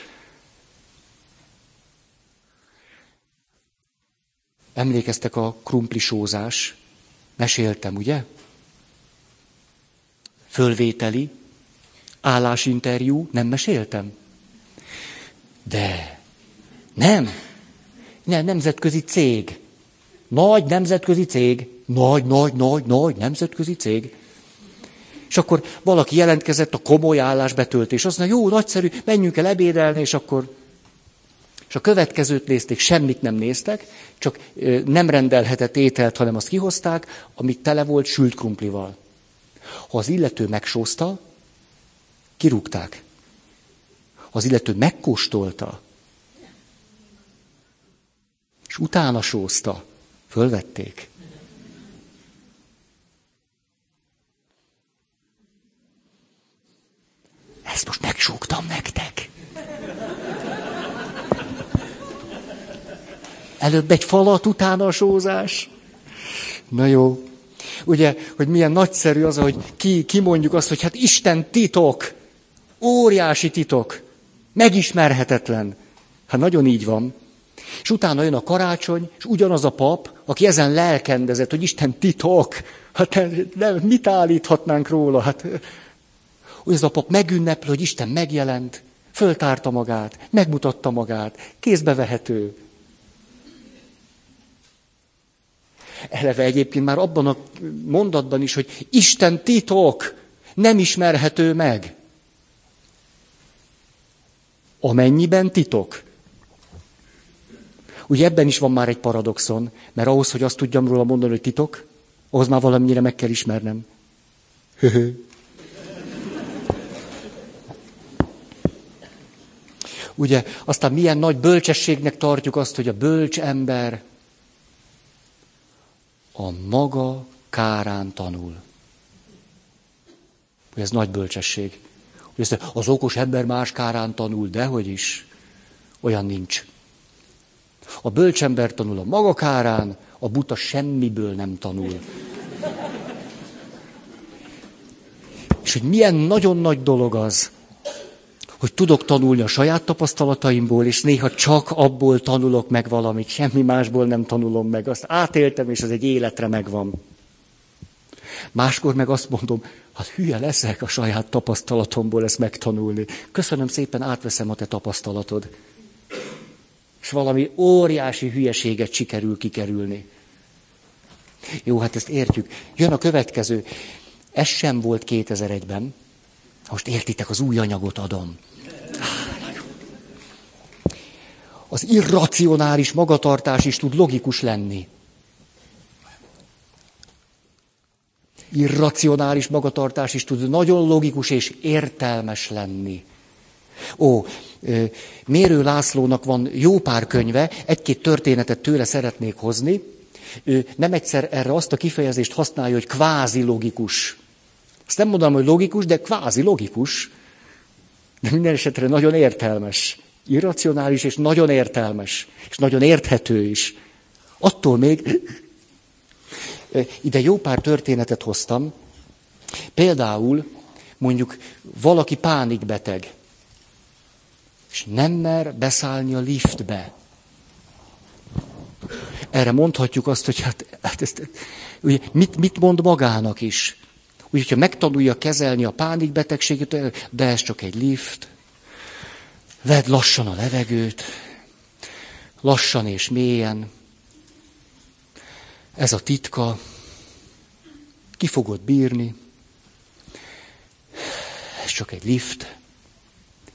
Emlékeztek a sózás? Meséltem, ugye? Fölvételi, állásinterjú, nem meséltem? De, nem. Nem, nemzetközi cég. Nagy nemzetközi cég. Nagy, nagy, nagy, nagy nemzetközi cég. És akkor valaki jelentkezett a komoly állásbetöltés. Azt mondja, jó, nagyszerű, menjünk el ebédelni, és akkor... És a következőt nézték, semmit nem néztek, csak nem rendelhetett ételt, hanem azt kihozták, amit tele volt sült krumplival. Ha az illető megsózta, kirúgták. Ha az illető megkóstolta, és utána sózta, fölvették. Ezt most megsúgtam nektek. Előbb egy falat, utána a sózás. Na jó. Ugye, hogy milyen nagyszerű az, hogy ki, kimondjuk azt, hogy hát Isten titok, óriási titok, megismerhetetlen. Hát nagyon így van. És utána jön a karácsony, és ugyanaz a pap, aki ezen lelkendezett, hogy Isten titok, hát nem, mit állíthatnánk róla? Hát, hogy ez a pap megünnepl, hogy Isten megjelent, föltárta magát, megmutatta magát, kézbe vehető. Eleve egyébként már abban a mondatban is, hogy Isten titok nem ismerhető meg. Amennyiben titok. Ugye ebben is van már egy paradoxon, mert ahhoz, hogy azt tudjam róla mondani, hogy titok, ahhoz már valamire meg kell ismernem. [laughs] Ugye, aztán milyen nagy bölcsességnek tartjuk azt, hogy a bölcs ember a maga kárán tanul. Ez nagy bölcsesség. Az okos ember más kárán tanul, dehogy is. Olyan nincs. A bölcsember tanul a maga kárán, a buta semmiből nem tanul. És hogy milyen nagyon nagy dolog az, hogy tudok tanulni a saját tapasztalataimból, és néha csak abból tanulok meg valamit, semmi másból nem tanulom meg. Azt átéltem, és az egy életre megvan. Máskor meg azt mondom, hát hülye leszek a saját tapasztalatomból ezt megtanulni. Köszönöm szépen, átveszem a te tapasztalatod és valami óriási hülyeséget sikerül kikerülni. Jó, hát ezt értjük. Jön a következő. Ez sem volt 2001-ben. Most értitek, az új anyagot adom. Az irracionális magatartás is tud logikus lenni. Irracionális magatartás is tud nagyon logikus és értelmes lenni. Ó, Mérő Lászlónak van jó pár könyve, egy-két történetet tőle szeretnék hozni. Ő nem egyszer erre azt a kifejezést használja, hogy kvázi logikus. Azt nem mondom, hogy logikus, de kvázi logikus. De minden esetre nagyon értelmes. Irracionális és nagyon értelmes. És nagyon érthető is. Attól még [clears throat] ide jó pár történetet hoztam. Például mondjuk valaki pánikbeteg és nem mer beszállni a liftbe. Erre mondhatjuk azt, hogy hát, hát ezt, ugye, mit, mit mond magának is. Úgy, hogyha megtanulja kezelni a pánikbetegséget, de ez csak egy lift. Vedd lassan a levegőt, lassan és mélyen. Ez a titka. Ki fogod bírni. Ez csak egy lift.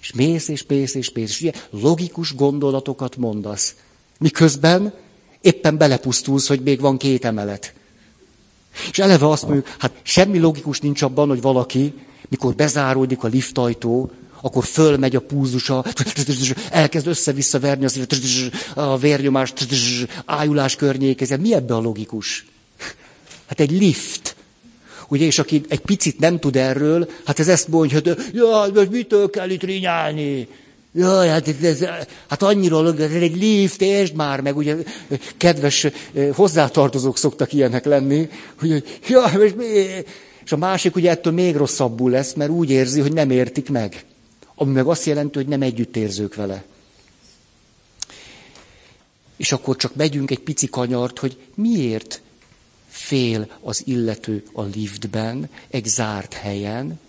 És mész, és mész, és mész, és ugye logikus gondolatokat mondasz. Miközben éppen belepusztulsz, hogy még van két emelet. És eleve azt mondjuk, hát semmi logikus nincs abban, hogy valaki, mikor bezáródik a liftajtó, akkor fölmegy a púzusa, elkezd össze-vissza verni az a vérnyomás, ájulás környékezet. Mi ebbe a logikus? Hát egy lift. Ugye, és aki egy picit nem tud erről, hát ez ezt mondja, hogy jaj, mitől kell itt rinyálni? Jaj, hát, ez, hát annyira, ez egy lift, értsd már meg, ugye kedves hozzátartozók szoktak ilyenek lenni, hogy jaj, és, és a másik ugye ettől még rosszabbul lesz, mert úgy érzi, hogy nem értik meg. Ami meg azt jelenti, hogy nem együtt érzők vele. És akkor csak megyünk egy pici kanyart, hogy miért fél az illető a liftben, egy zárt helyen,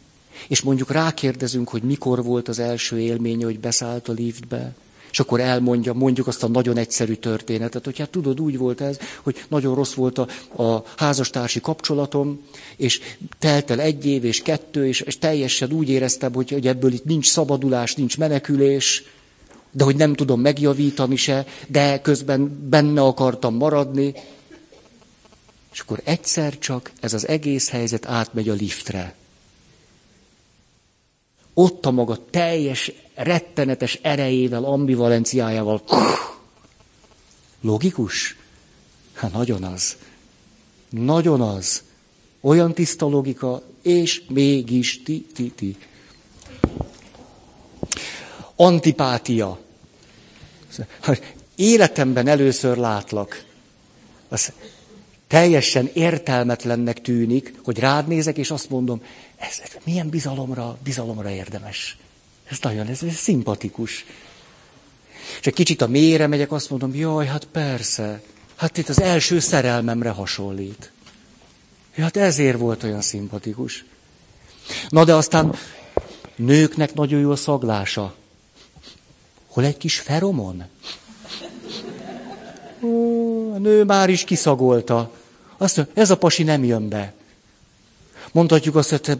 és mondjuk rákérdezünk, hogy mikor volt az első élménye, hogy beszállt a liftbe, és akkor elmondja, mondjuk azt a nagyon egyszerű történetet, hogy hát tudod, úgy volt ez, hogy nagyon rossz volt a, a házastársi kapcsolatom, és telt el egy év és kettő, és, és teljesen úgy éreztem, hogy, hogy ebből itt nincs szabadulás, nincs menekülés, de hogy nem tudom megjavítani se, de közben benne akartam maradni. És akkor egyszer csak ez az egész helyzet átmegy a liftre. Ott a maga teljes, rettenetes erejével, ambivalenciájával. Logikus? Hát nagyon az. Nagyon az. Olyan tiszta logika, és mégis ti, ti, ti. Antipátia. Életemben először látlak. Az teljesen értelmetlennek tűnik, hogy rád nézek, és azt mondom, ez milyen bizalomra, bizalomra érdemes. Ez nagyon, ez, ez szimpatikus. És egy kicsit a mélyre megyek, azt mondom, jaj, hát persze, hát itt az első szerelmemre hasonlít. Ja, hát ezért volt olyan szimpatikus. Na de aztán nőknek nagyon jó a szaglása. Hol egy kis feromon? Ó, a nő már is kiszagolta. Azt mondja, ez a pasi nem jön be. Mondhatjuk azt,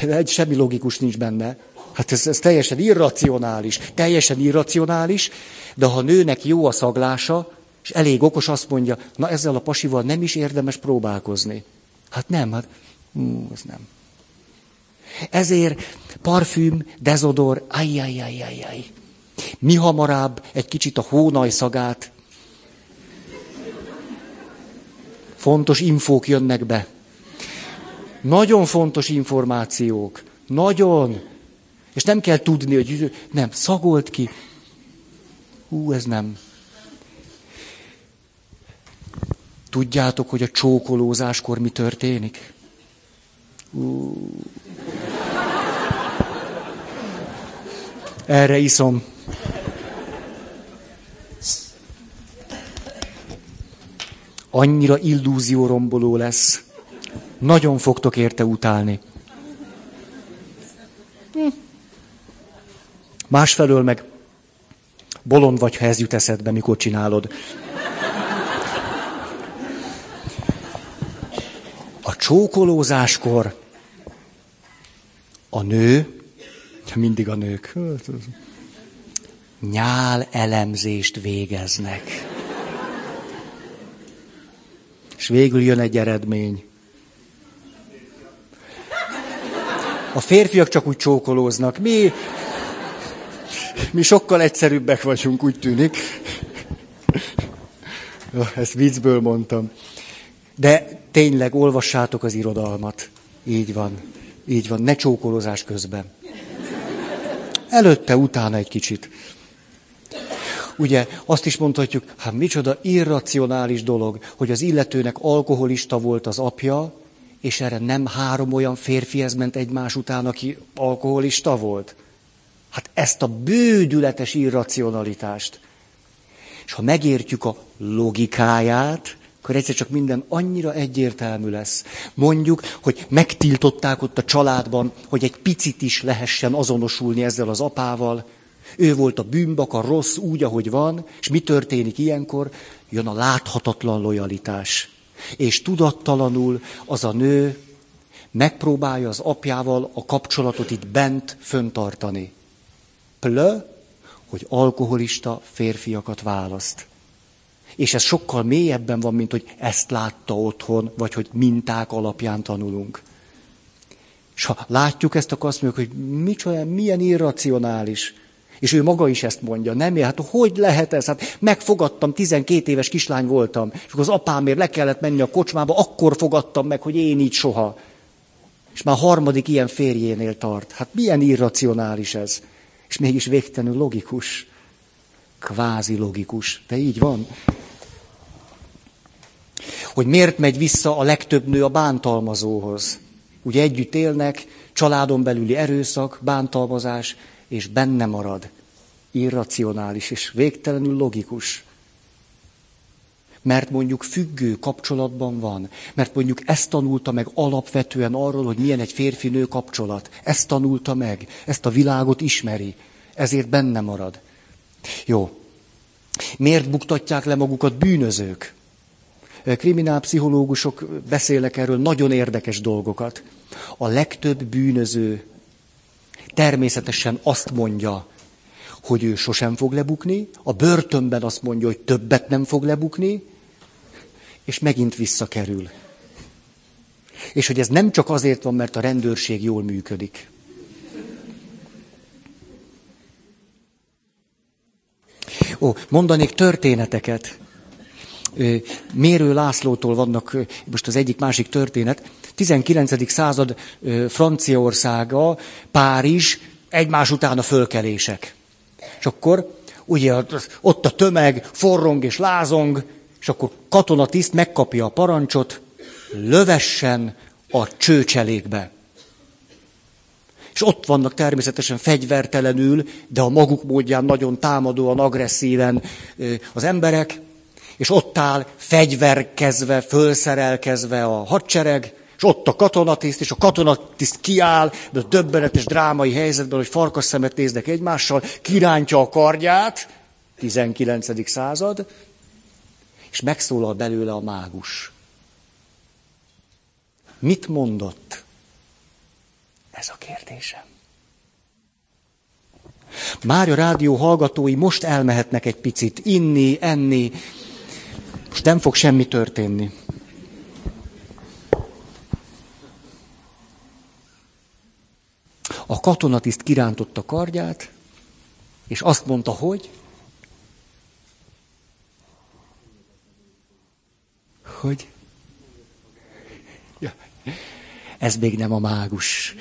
hogy semmi logikus nincs benne. Hát ez, ez teljesen irracionális. Teljesen irracionális, de ha a nőnek jó a szaglása, és elég okos, azt mondja, na ezzel a pasival nem is érdemes próbálkozni. Hát nem, hát hú, ez nem. Ezért parfüm, dezodor, ajjajjajjajjaj. Mi hamarabb egy kicsit a hónaj szagát. Fontos infók jönnek be. Nagyon fontos információk. Nagyon. És nem kell tudni, hogy nem, szagolt ki. Hú, ez nem. Tudjátok, hogy a csókolózáskor mi történik? Hú. Erre iszom. Annyira illúzióromboló lesz. Nagyon fogtok érte utálni. Hm. Másfelől meg bolond vagy, ha ez jut eszedbe, mikor csinálod. A csókolózáskor a nő, mindig a nők, nyál elemzést végeznek. És végül jön egy eredmény. A férfiak csak úgy csókolóznak. Mi, mi sokkal egyszerűbbek vagyunk, úgy tűnik. Ezt viccből mondtam. De tényleg olvassátok az irodalmat. Így van. Így van. Ne csókolózás közben. Előtte, utána egy kicsit. Ugye azt is mondhatjuk, hát micsoda irracionális dolog, hogy az illetőnek alkoholista volt az apja, és erre nem három olyan férfihez ment egymás után, aki alkoholista volt. Hát ezt a bődületes irracionalitást. És ha megértjük a logikáját, akkor egyszer csak minden annyira egyértelmű lesz. Mondjuk, hogy megtiltották ott a családban, hogy egy picit is lehessen azonosulni ezzel az apával. Ő volt a bűnbak, a rossz úgy, ahogy van, és mi történik ilyenkor? Jön a láthatatlan lojalitás. És tudattalanul az a nő megpróbálja az apjával a kapcsolatot itt bent föntartani. Plö, hogy alkoholista férfiakat választ. És ez sokkal mélyebben van, mint hogy ezt látta otthon, vagy hogy minták alapján tanulunk. És ha látjuk ezt, akkor azt mondjuk, hogy micsoda, milyen irracionális. És ő maga is ezt mondja, nem? Hát hogy lehet ez? Hát megfogadtam, 12 éves kislány voltam, és akkor az apámért le kellett menni a kocsmába, akkor fogadtam meg, hogy én így soha. És már harmadik ilyen férjénél tart. Hát milyen irracionális ez? És mégis végtelenül logikus. Kvázi logikus. De így van. Hogy miért megy vissza a legtöbb nő a bántalmazóhoz? Ugye együtt élnek, családon belüli erőszak, bántalmazás, és benne marad. Irracionális és végtelenül logikus. Mert mondjuk függő kapcsolatban van. Mert mondjuk ezt tanulta meg alapvetően arról, hogy milyen egy férfi-nő kapcsolat. Ezt tanulta meg. Ezt a világot ismeri. Ezért benne marad. Jó. Miért buktatják le magukat bűnözők? Kriminálpszichológusok beszélnek erről nagyon érdekes dolgokat. A legtöbb bűnöző természetesen azt mondja, hogy ő sosem fog lebukni, a börtönben azt mondja, hogy többet nem fog lebukni, és megint visszakerül. És hogy ez nem csak azért van, mert a rendőrség jól működik. Ó, mondanék történeteket. Mérő Lászlótól vannak most az egyik másik történet. 19. század Franciaországa, Párizs, egymás után a fölkelések. És akkor ugye ott a tömeg forrong és lázong, és akkor katonatiszt megkapja a parancsot, lövessen a csőcselékbe. És ott vannak természetesen fegyvertelenül, de a maguk módján nagyon támadóan, agresszíven az emberek, és ott áll fegyverkezve, fölszerelkezve a hadsereg, és ott a katonatiszt, és a katonatiszt kiáll, de a döbbenetes drámai helyzetben, hogy farkas szemet néznek egymással, kirántja a kardját, 19. század, és megszólal belőle a mágus. Mit mondott? Ez a kérdésem. Már a rádió hallgatói most elmehetnek egy picit inni, enni, most nem fog semmi történni. A katonatiszt kirántotta kardját, és azt mondta, hogy hogy ja, ez még nem a mágus.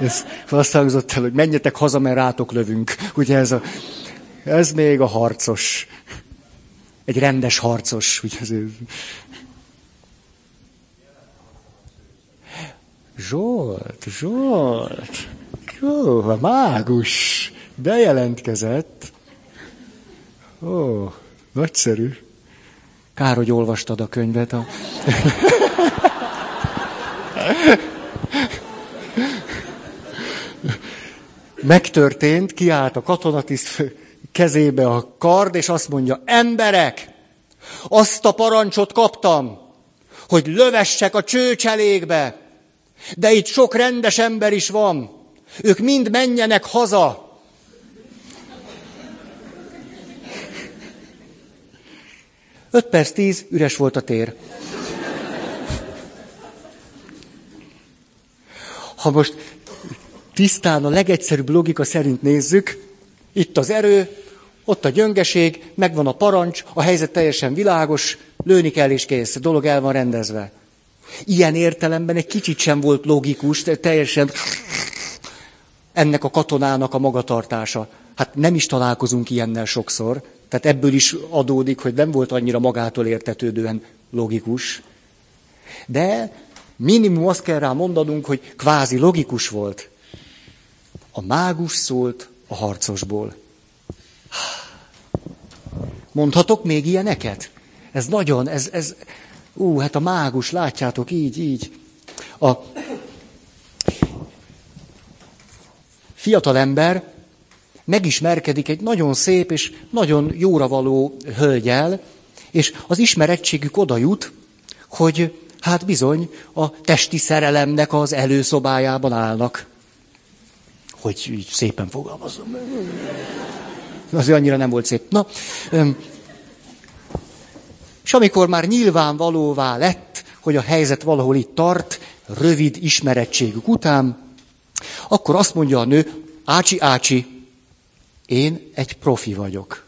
Ez azt hangzott el, hogy menjetek haza, mert rátok lövünk. Ugye ez, a, ez még a harcos. Egy rendes harcos. Zsolt, Zsolt. Jó, a mágus bejelentkezett. Ó, nagyszerű. Kár, hogy olvastad a könyvet. A... Megtörtént, kiállt a katonatiszt kezébe a kard, és azt mondja, emberek, azt a parancsot kaptam, hogy lövessek a csőcselékbe, de itt sok rendes ember is van. Ők mind menjenek haza. Öt perc tíz, üres volt a tér. Ha most tisztán a legegyszerűbb logika szerint nézzük, itt az erő, ott a gyöngeség, megvan a parancs, a helyzet teljesen világos, lőni kell és kész, a dolog el van rendezve. Ilyen értelemben egy kicsit sem volt logikus, teljesen ennek a katonának a magatartása. Hát nem is találkozunk ilyennel sokszor, tehát ebből is adódik, hogy nem volt annyira magától értetődően logikus. De minimum azt kell rá mondanunk, hogy kvázi logikus volt. A mágus szólt a harcosból. Mondhatok még ilyeneket? Ez nagyon, ez, ez, ú, hát a mágus, látjátok, így, így. A fiatal ember megismerkedik egy nagyon szép és nagyon jóra való hölgyel, és az ismerettségük oda jut, hogy hát bizony a testi szerelemnek az előszobájában állnak. Hogy így szépen fogalmazom. Azért annyira nem volt szép. Na, és amikor már nyilvánvalóvá lett, hogy a helyzet valahol itt tart, rövid ismerettségük után, akkor azt mondja a nő, ácsi, ácsi, én egy profi vagyok.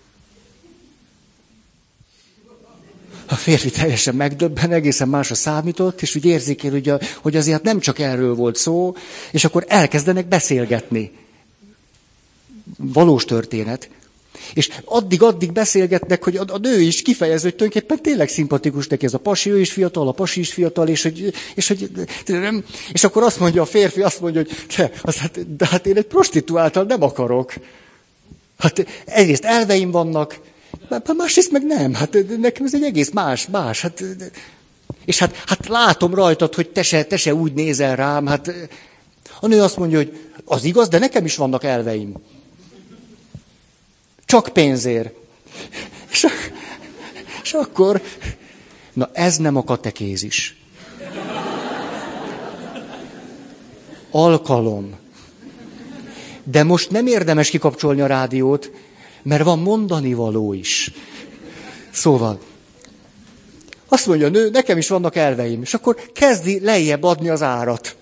A férfi teljesen megdöbben, egészen másra számított, és úgy érzékel, hogy, a, hogy azért nem csak erről volt szó, és akkor elkezdenek beszélgetni. valós történet. És addig-addig beszélgetnek, hogy a, a nő is kifejező, hogy tulajdonképpen tényleg szimpatikus neki ez a pasi, ő is fiatal, a pasi is fiatal, és hogy, és, hogy és akkor azt mondja a férfi, azt mondja, hogy te, az, hát, de hát én egy prostituáltal nem akarok. Hát egyrészt elveim vannak, másrészt meg nem. Hát nekem ez egy egész más, más. Hát, és hát, hát látom rajtad, hogy te se, te se úgy nézel rám. Hát a nő azt mondja, hogy az igaz, de nekem is vannak elveim. Csak pénzért. És, és akkor, na ez nem a katekézis. Alkalom. De most nem érdemes kikapcsolni a rádiót, mert van mondani való is. Szóval, azt mondja a nő, nekem is vannak elveim, és akkor kezdi lejjebb adni az árat.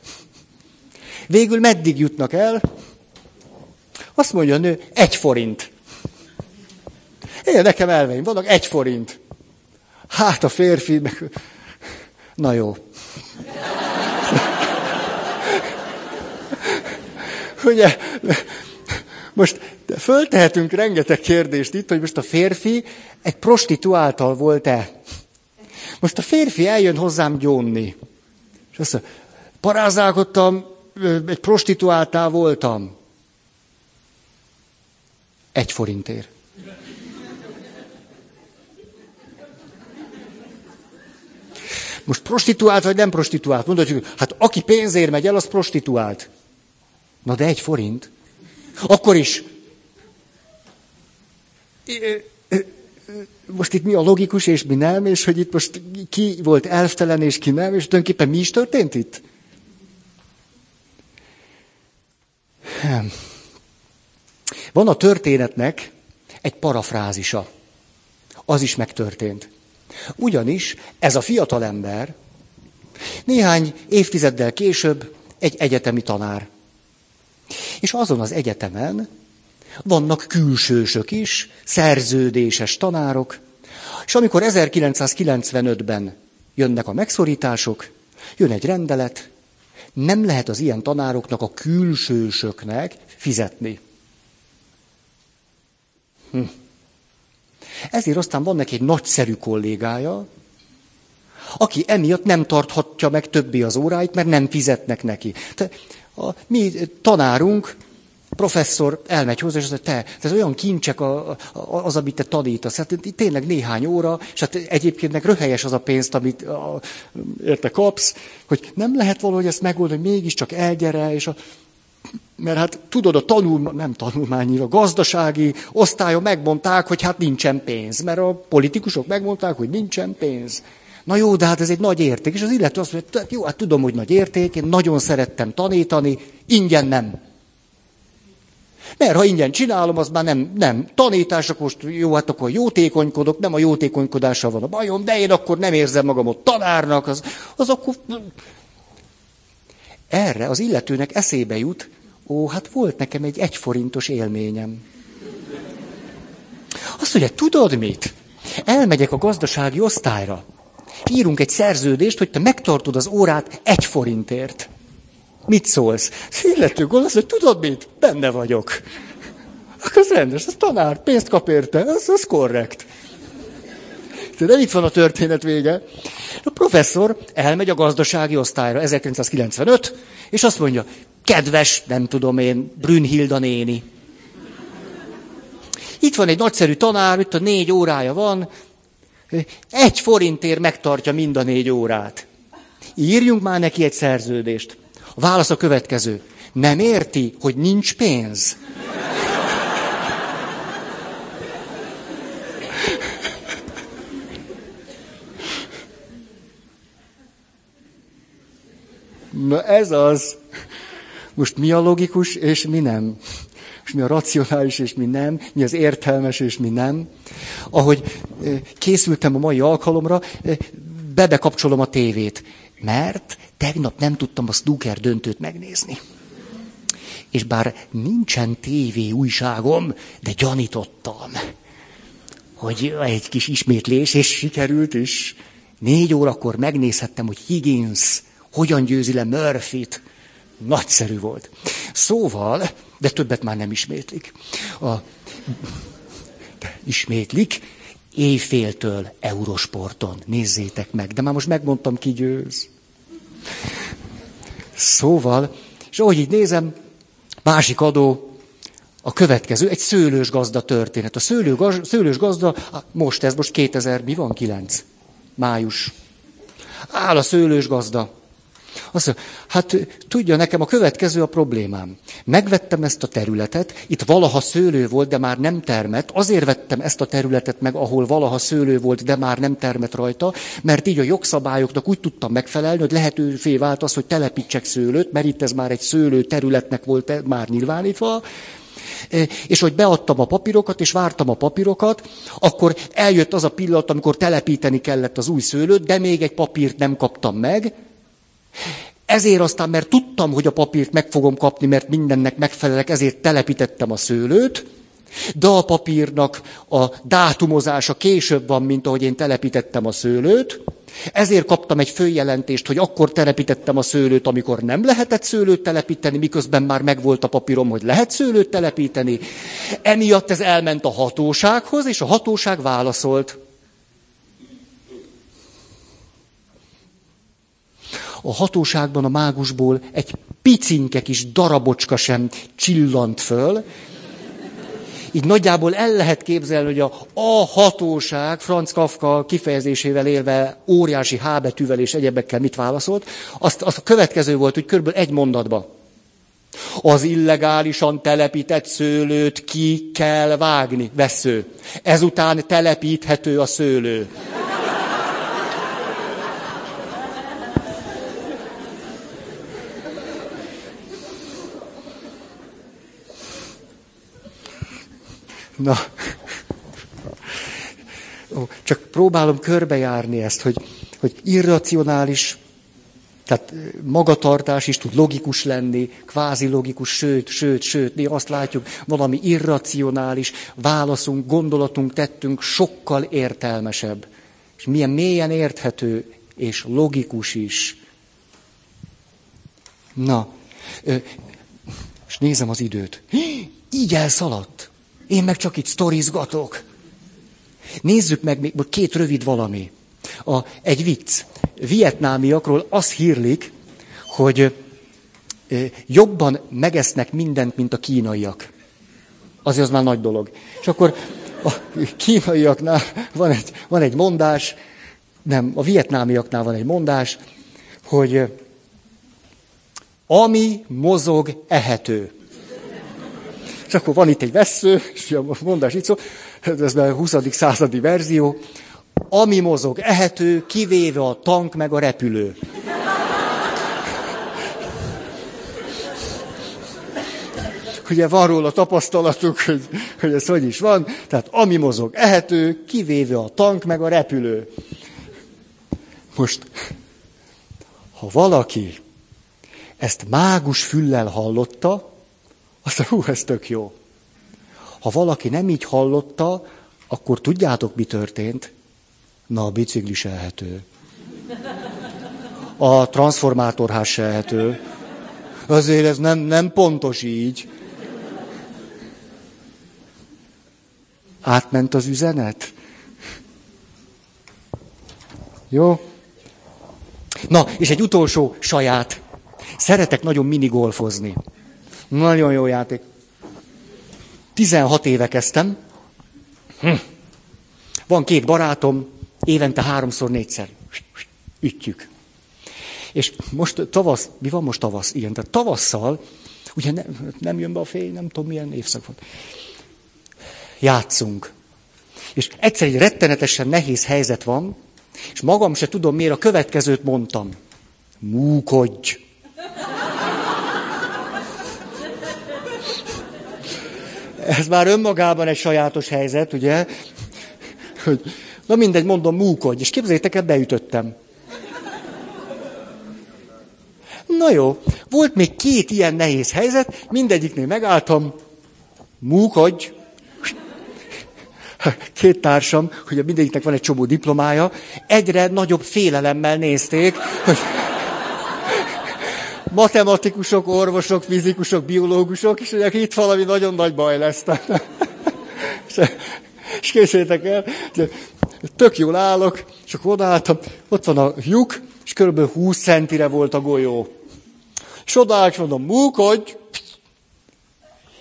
Végül meddig jutnak el? Azt mondja a nő, egy forint. Én nekem elveim vannak, egy forint. Hát a férfi, meg... na jó. Ugye, most föltehetünk rengeteg kérdést itt, hogy most a férfi egy prostituáltal volt-e? Most a férfi eljön hozzám gyónni. És azt mondja, parázálkodtam, egy prostituáltál voltam. Egy forintért. Most prostituált vagy nem prostituált? Mondod, hogy hát aki pénzért megy el, az prostituált. Na de egy forint. Akkor is. Most itt mi a logikus, és mi nem, és hogy itt most ki volt elftelen, és ki nem, és tulajdonképpen mi is történt itt? Van a történetnek egy parafrázisa. Az is megtörtént. Ugyanis ez a fiatal ember néhány évtizeddel később egy egyetemi tanár. És azon az egyetemen vannak külsősök is, szerződéses tanárok, és amikor 1995-ben jönnek a megszorítások, jön egy rendelet, nem lehet az ilyen tanároknak, a külsősöknek fizetni. Hm. Ezért aztán van neki egy nagyszerű kollégája, aki emiatt nem tarthatja meg többi az óráit, mert nem fizetnek neki. Te, a, mi tanárunk, professzor elmegy hozzá, és azt mondja, te, ez olyan kincsek a, a, az, amit te tanítasz. Hát tényleg néhány óra, és hát egyébként meg röhelyes az a pénzt, amit a, érte kapsz, hogy nem lehet valahogy ezt megoldani, hogy mégiscsak elgyere, és a, mert hát tudod, a tanul, nem tanulmányi, a gazdasági osztályon megmondták, hogy hát nincsen pénz, mert a politikusok megmondták, hogy nincsen pénz. Na jó, de hát ez egy nagy érték. És az illető azt mondja, jó, hát tudom, hogy nagy érték, én nagyon szerettem tanítani, ingyen nem. Mert ha ingyen csinálom, az már nem, nem tanítás, akkor most jó, hát akkor jótékonykodok, nem a jótékonykodással van a bajom, de én akkor nem érzem magam ott tanárnak, az, az akkor... Erre az illetőnek eszébe jut, ó, hát volt nekem egy egyforintos élményem. Azt mondja, tudod mit? Elmegyek a gazdasági osztályra. Írunk egy szerződést, hogy te megtartod az órát egy forintért. Mit szólsz? Illető gondolsz, hogy tudod mit? Benne vagyok. Akkor az rendes, az tanár, pénzt kap érte, az, az korrekt. De itt van a történet vége. A professzor elmegy a gazdasági osztályra, 1995, és azt mondja, kedves, nem tudom én, Brünnhilda néni. Itt van egy nagyszerű tanár, itt a négy órája van, egy forintért megtartja mind a négy órát. Írjunk már neki egy szerződést. A válasz a következő. Nem érti, hogy nincs pénz. Na ez az. Most mi a logikus, és mi nem? És mi a racionális, és mi nem? Mi az értelmes, és mi nem? Ahogy készültem a mai alkalomra, bebekapcsolom a tévét. Mert tegnap nem tudtam a snooker döntőt megnézni. És bár nincsen tévé újságom, de gyanítottam, hogy egy kis ismétlés, és sikerült is. Négy órakor megnézhettem, hogy Higgins hogyan győzi le Murphy-t. Nagyszerű volt. Szóval, De többet már nem ismétlik. A... De ismétlik, éjféltől Eurosporton. Nézzétek meg. De már most megmondtam, ki győz. Szóval, és ahogy így nézem, másik adó, a következő, egy szőlős gazda történet. A szőlő, szőlős gazda, most ez, most 2000, mi van, 9? Május. Áll a szőlős gazda. Azt mondja, hát tudja, nekem a következő a problémám. Megvettem ezt a területet, itt valaha szőlő volt, de már nem termett. Azért vettem ezt a területet meg, ahol valaha szőlő volt, de már nem termett rajta, mert így a jogszabályoknak úgy tudtam megfelelni, hogy lehetővé vált az, hogy telepítsek szőlőt, mert itt ez már egy szőlő területnek volt már nyilvánítva, e, és hogy beadtam a papírokat, és vártam a papírokat, akkor eljött az a pillanat, amikor telepíteni kellett az új szőlőt, de még egy papírt nem kaptam meg, ezért aztán, mert tudtam, hogy a papírt meg fogom kapni, mert mindennek megfelelek, ezért telepítettem a szőlőt, de a papírnak a dátumozása később van, mint ahogy én telepítettem a szőlőt. Ezért kaptam egy följelentést, hogy akkor telepítettem a szőlőt, amikor nem lehetett szőlőt telepíteni, miközben már megvolt a papírom, hogy lehet szőlőt telepíteni. Emiatt ez elment a hatósághoz, és a hatóság válaszolt. A hatóságban a mágusból egy picinke kis darabocska sem csillant föl. Így nagyjából el lehet képzelni, hogy a, a hatóság Franz Kafka kifejezésével élve óriási H betűvel és egyebekkel mit válaszolt. Azt, azt a következő volt, hogy körülbelül egy mondatba. Az illegálisan telepített szőlőt ki kell vágni, vesző. Ezután telepíthető a szőlő. Na, csak próbálom körbejárni ezt, hogy, hogy irracionális, tehát magatartás is tud logikus lenni, kvázi logikus, sőt, sőt, sőt, mi azt látjuk, valami irracionális válaszunk, gondolatunk, tettünk sokkal értelmesebb. És milyen mélyen érthető és logikus is. Na, és nézem az időt. Így elszaladt. Én meg csak itt sztorizgatok. Nézzük meg még két rövid valami. A, egy vicc. Vietnámiakról azt hírlik, hogy jobban megesznek mindent, mint a kínaiak. Azért az már nagy dolog. És akkor a kínaiaknál van egy, van egy mondás, nem, a vietnámiaknál van egy mondás, hogy ami mozog, ehető. És akkor van itt egy vesző, és a mondás itt szó, ez a 20. századi verzió, ami mozog, ehető, kivéve a tank meg a repülő. Ugye van róla tapasztalatuk, hogy, hogy ez hogy is van. Tehát ami mozog, ehető, kivéve a tank meg a repülő. Most, ha valaki ezt mágus füllel hallotta, azt hú, ez tök jó. Ha valaki nem így hallotta, akkor tudjátok, mi történt? Na, a bicikli sehető. A transformátorház sehető. Azért ez nem, nem pontos így. Átment az üzenet? Jó? Na, és egy utolsó saját. Szeretek nagyon minigolfozni. Nagyon jó játék. 16 éve kezdtem. Hm. Van két barátom, évente háromszor, négyszer. Ütjük. És most tavasz, mi van most tavasz? Igen, tehát tavasszal, ugye nem, nem jön be a fény, nem tudom milyen évszak van. Játszunk. És egyszer egy rettenetesen nehéz helyzet van, és magam se tudom, miért a következőt mondtam. Múkodj! Ez már önmagában egy sajátos helyzet, ugye? Hogy, na mindegy, mondom, múkodj. És képzeljétek el, beütöttem. Na jó, volt még két ilyen nehéz helyzet, mindegyiknél megálltam, múkodj. Két társam, hogy mindegyiknek van egy csomó diplomája, egyre nagyobb félelemmel nézték, hogy matematikusok, orvosok, fizikusok, biológusok, és ugye itt valami nagyon nagy baj lesz. [laughs] és, és készítek el, tök jól állok, és akkor odaálltam, ott van a lyuk, és kb. 20 centire volt a golyó. És odaállt, és mondom, múkodj!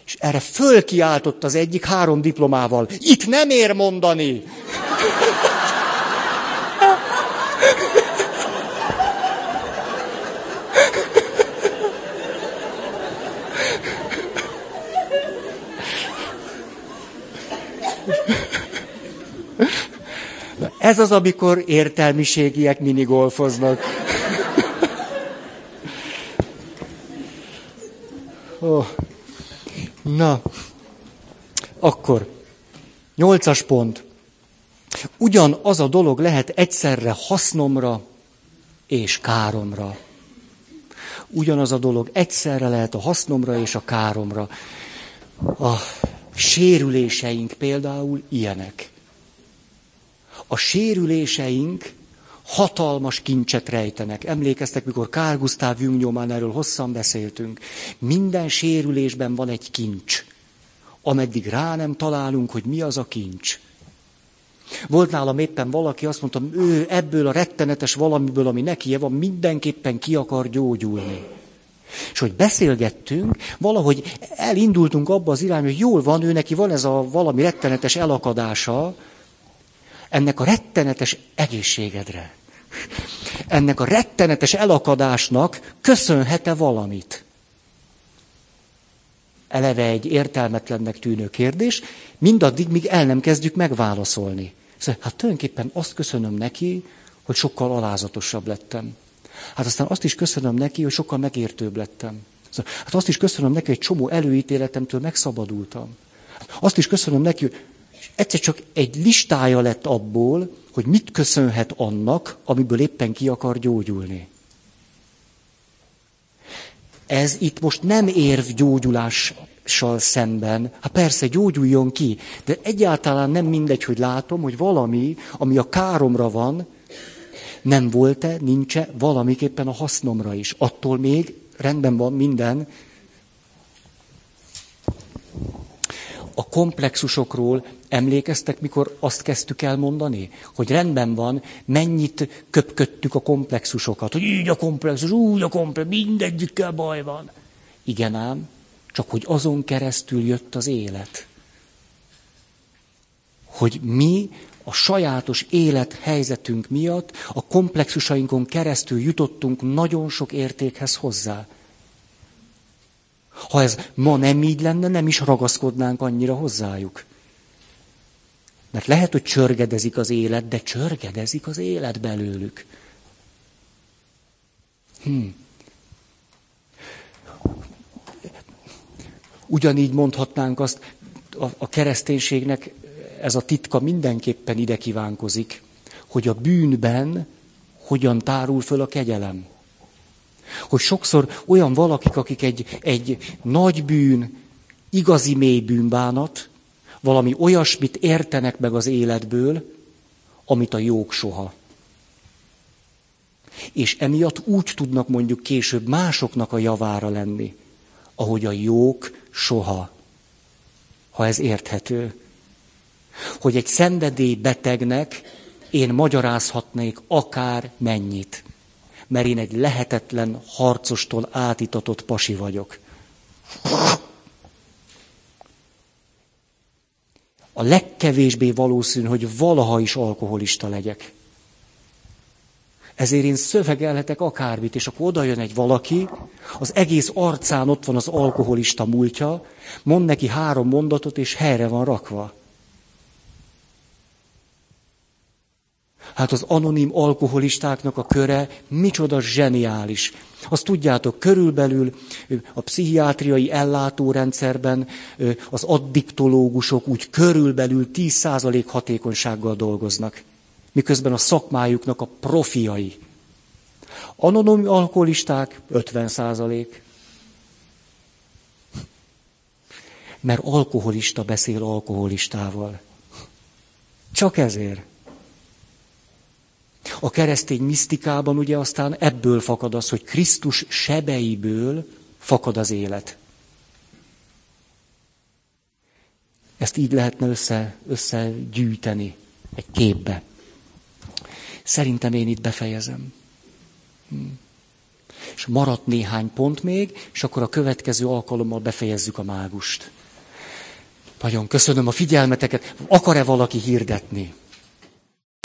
És erre fölkiáltott az egyik három diplomával. Itt nem ér mondani! Ez az, amikor értelmiségiek minigolfoznak. Oh. Na, akkor, nyolcas pont. Ugyan az a dolog lehet egyszerre hasznomra és káromra. Ugyanaz a dolog egyszerre lehet a hasznomra és a káromra. A sérüléseink például ilyenek. A sérüléseink hatalmas kincset rejtenek. Emlékeztek, mikor Kár Gusztáv Jung nyomán erről hosszan beszéltünk. Minden sérülésben van egy kincs, ameddig rá nem találunk, hogy mi az a kincs. Volt nálam éppen valaki, azt mondta, ő ebből a rettenetes valamiből, ami neki van, mindenképpen ki akar gyógyulni. És hogy beszélgettünk, valahogy elindultunk abba az irányba, hogy jól van, ő neki van ez a valami rettenetes elakadása, ennek a rettenetes egészségedre, ennek a rettenetes elakadásnak köszönhet-e valamit? Eleve egy értelmetlennek tűnő kérdés, mindaddig, míg el nem kezdjük megválaszolni. Szóval, hát tulajdonképpen azt köszönöm neki, hogy sokkal alázatosabb lettem. Hát aztán azt is köszönöm neki, hogy sokkal megértőbb lettem. Szóval, hát azt is köszönöm neki, hogy egy csomó előítéletemtől megszabadultam. Azt is köszönöm neki, hogy egyszer csak egy listája lett abból, hogy mit köszönhet annak, amiből éppen ki akar gyógyulni. Ez itt most nem érv gyógyulással szemben. Hát persze, gyógyuljon ki, de egyáltalán nem mindegy, hogy látom, hogy valami, ami a káromra van, nem volt-e, nincs-e valamiképpen a hasznomra is. Attól még rendben van minden. A komplexusokról Emlékeztek, mikor azt kezdtük el mondani, hogy rendben van, mennyit köpködtük a komplexusokat, hogy így a komplexus, úgy a komplexus, mindegyikkel baj van. Igen ám, csak hogy azon keresztül jött az élet. Hogy mi a sajátos élethelyzetünk miatt a komplexusainkon keresztül jutottunk nagyon sok értékhez hozzá. Ha ez ma nem így lenne, nem is ragaszkodnánk annyira hozzájuk. Mert lehet, hogy csörgedezik az élet, de csörgedezik az élet belőlük. Hm. Ugyanígy mondhatnánk azt, a, a kereszténységnek ez a titka mindenképpen ide kívánkozik, hogy a bűnben hogyan tárul föl a kegyelem. Hogy sokszor olyan valakik, akik egy, egy nagy bűn, igazi mély bűnbánat, valami olyasmit értenek meg az életből, amit a jók soha. És emiatt úgy tudnak mondjuk később másoknak a javára lenni, ahogy a jók soha. Ha ez érthető. Hogy egy szenvedély betegnek én magyarázhatnék akár mennyit. Mert én egy lehetetlen harcostól átitatott pasi vagyok a legkevésbé valószínű, hogy valaha is alkoholista legyek. Ezért én szövegelhetek akármit, és akkor oda jön egy valaki, az egész arcán ott van az alkoholista múltja, mond neki három mondatot, és helyre van rakva. Hát az anonim alkoholistáknak a köre micsoda zseniális. Azt tudjátok, körülbelül a pszichiátriai ellátórendszerben az addiktológusok úgy körülbelül 10% hatékonysággal dolgoznak, miközben a szakmájuknak a profiai. Anonim alkoholisták 50%. Mert alkoholista beszél alkoholistával. Csak ezért. A keresztény misztikában ugye aztán ebből fakad az, hogy Krisztus sebeiből fakad az élet. Ezt így lehetne össze, összegyűjteni egy képbe. Szerintem én itt befejezem. Hm. És maradt néhány pont még, és akkor a következő alkalommal befejezzük a mágust. Nagyon köszönöm a figyelmeteket. Akar-e valaki hirdetni?